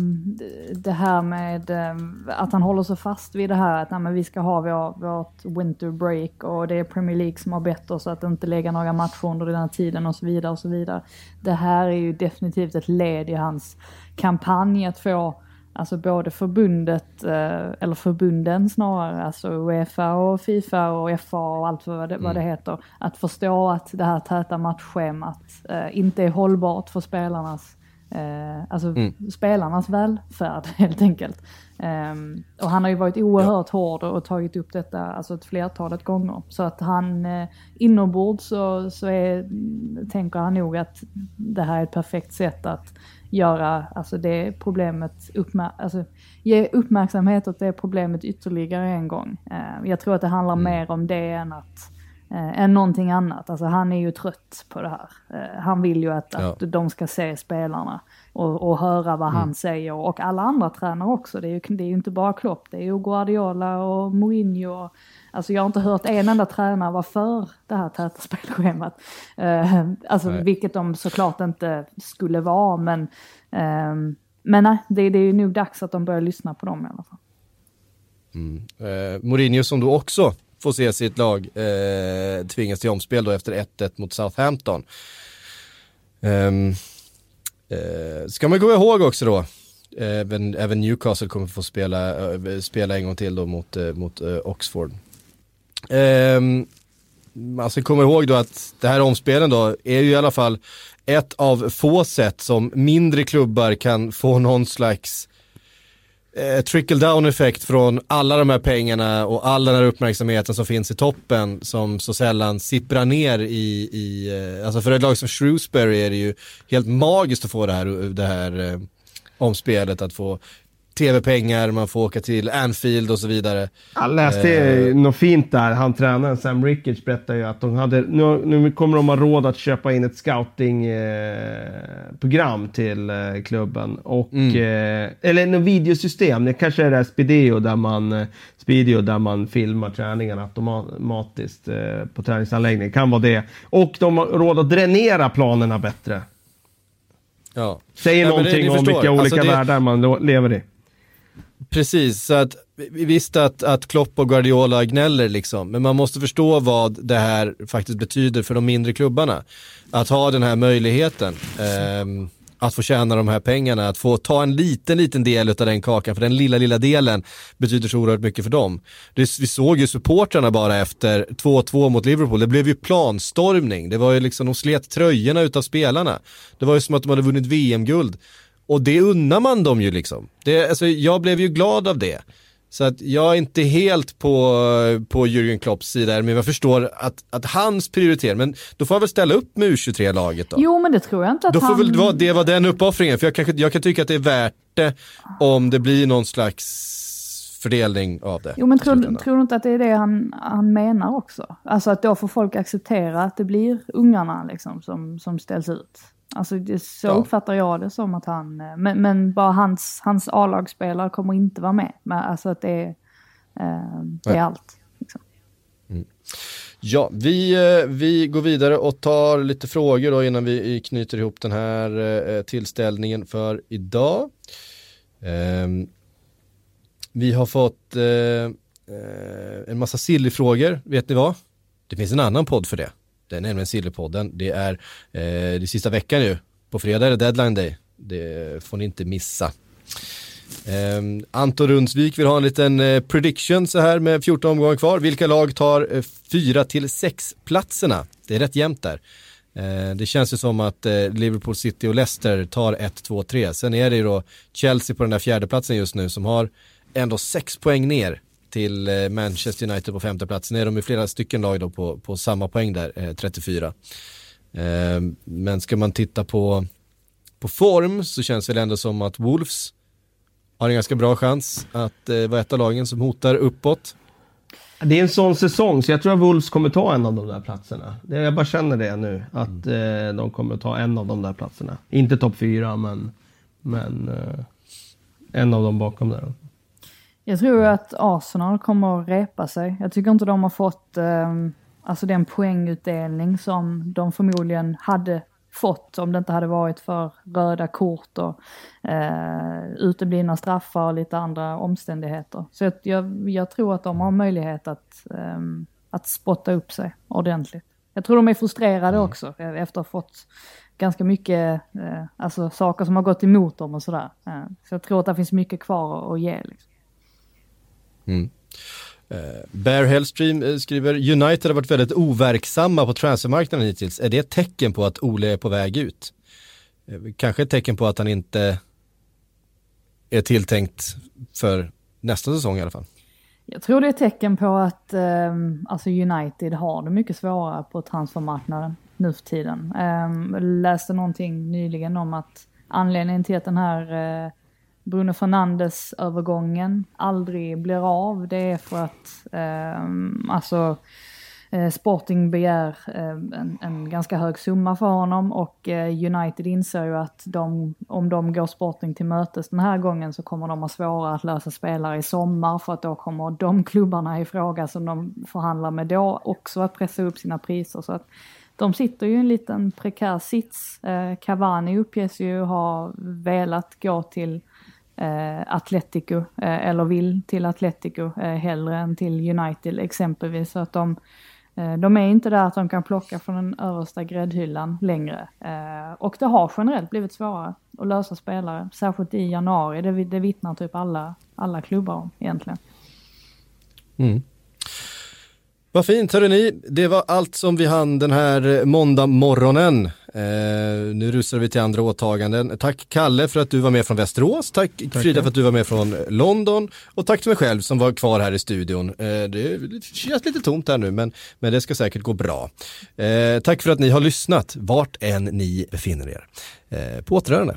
det här med eh, att han håller sig fast vid det här att nej, men vi ska ha vår, vårt winter break och det är Premier League som har bett oss att inte lägga några matcher under den här tiden och så vidare och så vidare. Det här är ju definitivt ett led i hans kampanj att få Alltså både förbundet, eh, eller förbunden snarare, alltså Uefa och Fifa och FA och allt vad det, mm. vad det mm. heter, att förstå att det här täta matchschemat eh, inte är hållbart för spelarnas Eh, alltså mm. spelarnas välfärd helt enkelt. Eh, och han har ju varit oerhört ja. hård och tagit upp detta alltså ett flertalet gånger. Så att han eh, inombords så, så är, tänker han nog att det här är ett perfekt sätt att göra alltså det problemet, uppmär alltså, ge uppmärksamhet åt det problemet ytterligare en gång. Eh, jag tror att det handlar mm. mer om det än att eh, än någonting annat. Alltså han är ju trött på det här. Eh, han vill ju att, ja. att de ska se spelarna och, och höra vad mm. han säger och alla andra tränare också. Det är ju, det är ju inte bara Klopp, det är ju Guardiola och Mourinho. Alltså jag har inte hört en enda tränare vara för det här täta spelschemat. Uh, alltså nej. vilket de såklart inte skulle vara men, uh, men nej, det, det är ju nog dags att de börjar lyssna på dem i alla fall. Mm. Uh, Mourinho som då också får se sitt lag eh, tvingas till omspel då efter 1-1 mot Southampton. Um, Eh, ska man gå ihåg också då, även, även Newcastle kommer få spela, äh, spela en gång till då mot, äh, mot äh, Oxford. Alltså, eh, man ska komma ihåg då att det här omspelen då är ju i alla fall ett av få sätt som mindre klubbar kan få någon slags eh, trickle down effekt från alla de här pengarna och all den här uppmärksamheten som finns i toppen som så sällan sipprar ner i, i eh, alltså för ett lag som Shrewsbury är det ju helt magiskt att få det här, det här eh, omspelet, att få tv-pengar, man får åka till Anfield och så vidare. Jag läste eh. något fint där. Han tränaren Sam Ricketts berättade ju att de hade, nu, nu kommer de ha råd att köpa in ett scoutingprogram eh, till eh, klubben. Och, mm. eh, eller något videosystem, det kanske är det här Speedio där man, eh, Speedio där man filmar träningarna automatiskt eh, på träningsanläggningen. Kan vara det. Och de har råd att dränera planerna bättre. Ja. Säger ja, någonting det, om vilka olika alltså det... världar man lever i. Precis, så att vi visste att, att Klopp och Guardiola gnäller liksom, men man måste förstå vad det här faktiskt betyder för de mindre klubbarna. Att ha den här möjligheten, eh, att få tjäna de här pengarna, att få ta en liten, liten del av den kakan, för den lilla, lilla delen betyder så oerhört mycket för dem. Det, vi såg ju supportrarna bara efter 2-2 mot Liverpool, det blev ju planstormning, det var ju liksom, de slet tröjorna utav spelarna. Det var ju som att de hade vunnit VM-guld. Och det unnar man dem ju liksom. Det, alltså, jag blev ju glad av det. Så att jag är inte helt på, på Jürgen Klopps sida, men jag förstår att, att hans prioritering, men då får han väl ställa upp med U23-laget då? Jo, men det tror jag inte att då han... Då får väl det vara den uppoffringen, för jag kan, jag kan tycka att det är värt det om det blir någon slags fördelning av det. Jo men tror, tror du inte att det är det han, han menar också? Alltså att då får folk acceptera att det blir ungarna liksom som, som ställs ut. Alltså det, så ja. uppfattar jag det som att han, eh, men, men bara hans, hans A-lagsspelare kommer inte vara med. Men alltså att det är, eh, det är allt. Liksom. Mm. Ja, vi, eh, vi går vidare och tar lite frågor då innan vi knyter ihop den här eh, tillställningen för idag. Um, vi har fått uh, en massa Silly-frågor, vet ni vad? Det finns en annan podd för det. Det är nämligen Sillypodden. Det är eh, det sista veckan ju. På fredag är det deadline day. Det får ni inte missa. Eh, Anton Rundsvik vill ha en liten eh, prediction så här med 14 omgångar kvar. Vilka lag tar eh, 4 till 6 platserna? Det är rätt jämnt där. Eh, det känns ju som att eh, Liverpool City och Leicester tar 1, 2, 3. Sen är det ju då Chelsea på den där fjärde platsen just nu som har ändå 6 poäng ner till Manchester United på femte platsen. är de ju flera stycken lag då på, på samma poäng där, 34. Ehm, men ska man titta på, på form så känns det ändå som att Wolves har en ganska bra chans att eh, vara ett av lagen som hotar uppåt. Det är en sån säsong, så jag tror att Wolves kommer ta en av de där platserna. Jag bara känner det nu, att mm. eh, de kommer ta en av de där platserna. Inte topp fyra, men, men eh, en av dem bakom där. Jag tror att Arsenal kommer att repa sig. Jag tycker inte de har fått eh, alltså den poängutdelning som de förmodligen hade fått om det inte hade varit för röda kort och eh, uteblivna straffar och lite andra omständigheter. Så jag, jag, jag tror att de har möjlighet att, eh, att spotta upp sig ordentligt. Jag tror de är frustrerade mm. också efter att ha fått ganska mycket eh, alltså saker som har gått emot dem och sådär. Eh, så jag tror att det finns mycket kvar att ge. Liksom. Mm. Eh, Bear Hellstream eh, skriver United har varit väldigt overksamma på transfermarknaden hittills. Är det ett tecken på att Ole är på väg ut? Eh, kanske ett tecken på att han inte är tilltänkt för nästa säsong i alla fall. Jag tror det är ett tecken på att eh, alltså United har det mycket svårare på transfermarknaden nu för tiden. Eh, läste någonting nyligen om att anledningen till att den här Bruno Fernandes övergången aldrig blir av. Det är för att eh, alltså eh, Sporting begär eh, en, en, ganska hög summa för honom och eh, United inser ju att de, om de går Sporting till mötes den här gången så kommer de ha svårare att lösa spelare i sommar för att då kommer de klubbarna i fråga som de förhandlar med då också att pressa upp sina priser. Så att de sitter ju i en liten prekär sits. Eh, Cavani uppges ju ha velat gå till eh, Atletico eh, eller vill till Atletico eh, hellre än till United exempelvis. Så att de, eh, de är inte där att de kan plocka från den översta gräddhyllan längre. Eh, och det har generellt blivit svårare att lösa spelare, särskilt i januari. Det, det vittnar typ alla, alla klubbar om egentligen. Mm. Vad fint hörrni, det var allt som vi hann den här måndag morgonen. Eh, nu rusar vi till andra åtaganden. Tack Kalle för att du var med från Västerås, tack, tack Frida för att du var med från London och tack till mig själv som var kvar här i studion. Eh, det känns lite tomt här nu men, men det ska säkert gå bra. Eh, tack för att ni har lyssnat vart än ni befinner er. Eh, på återhörande.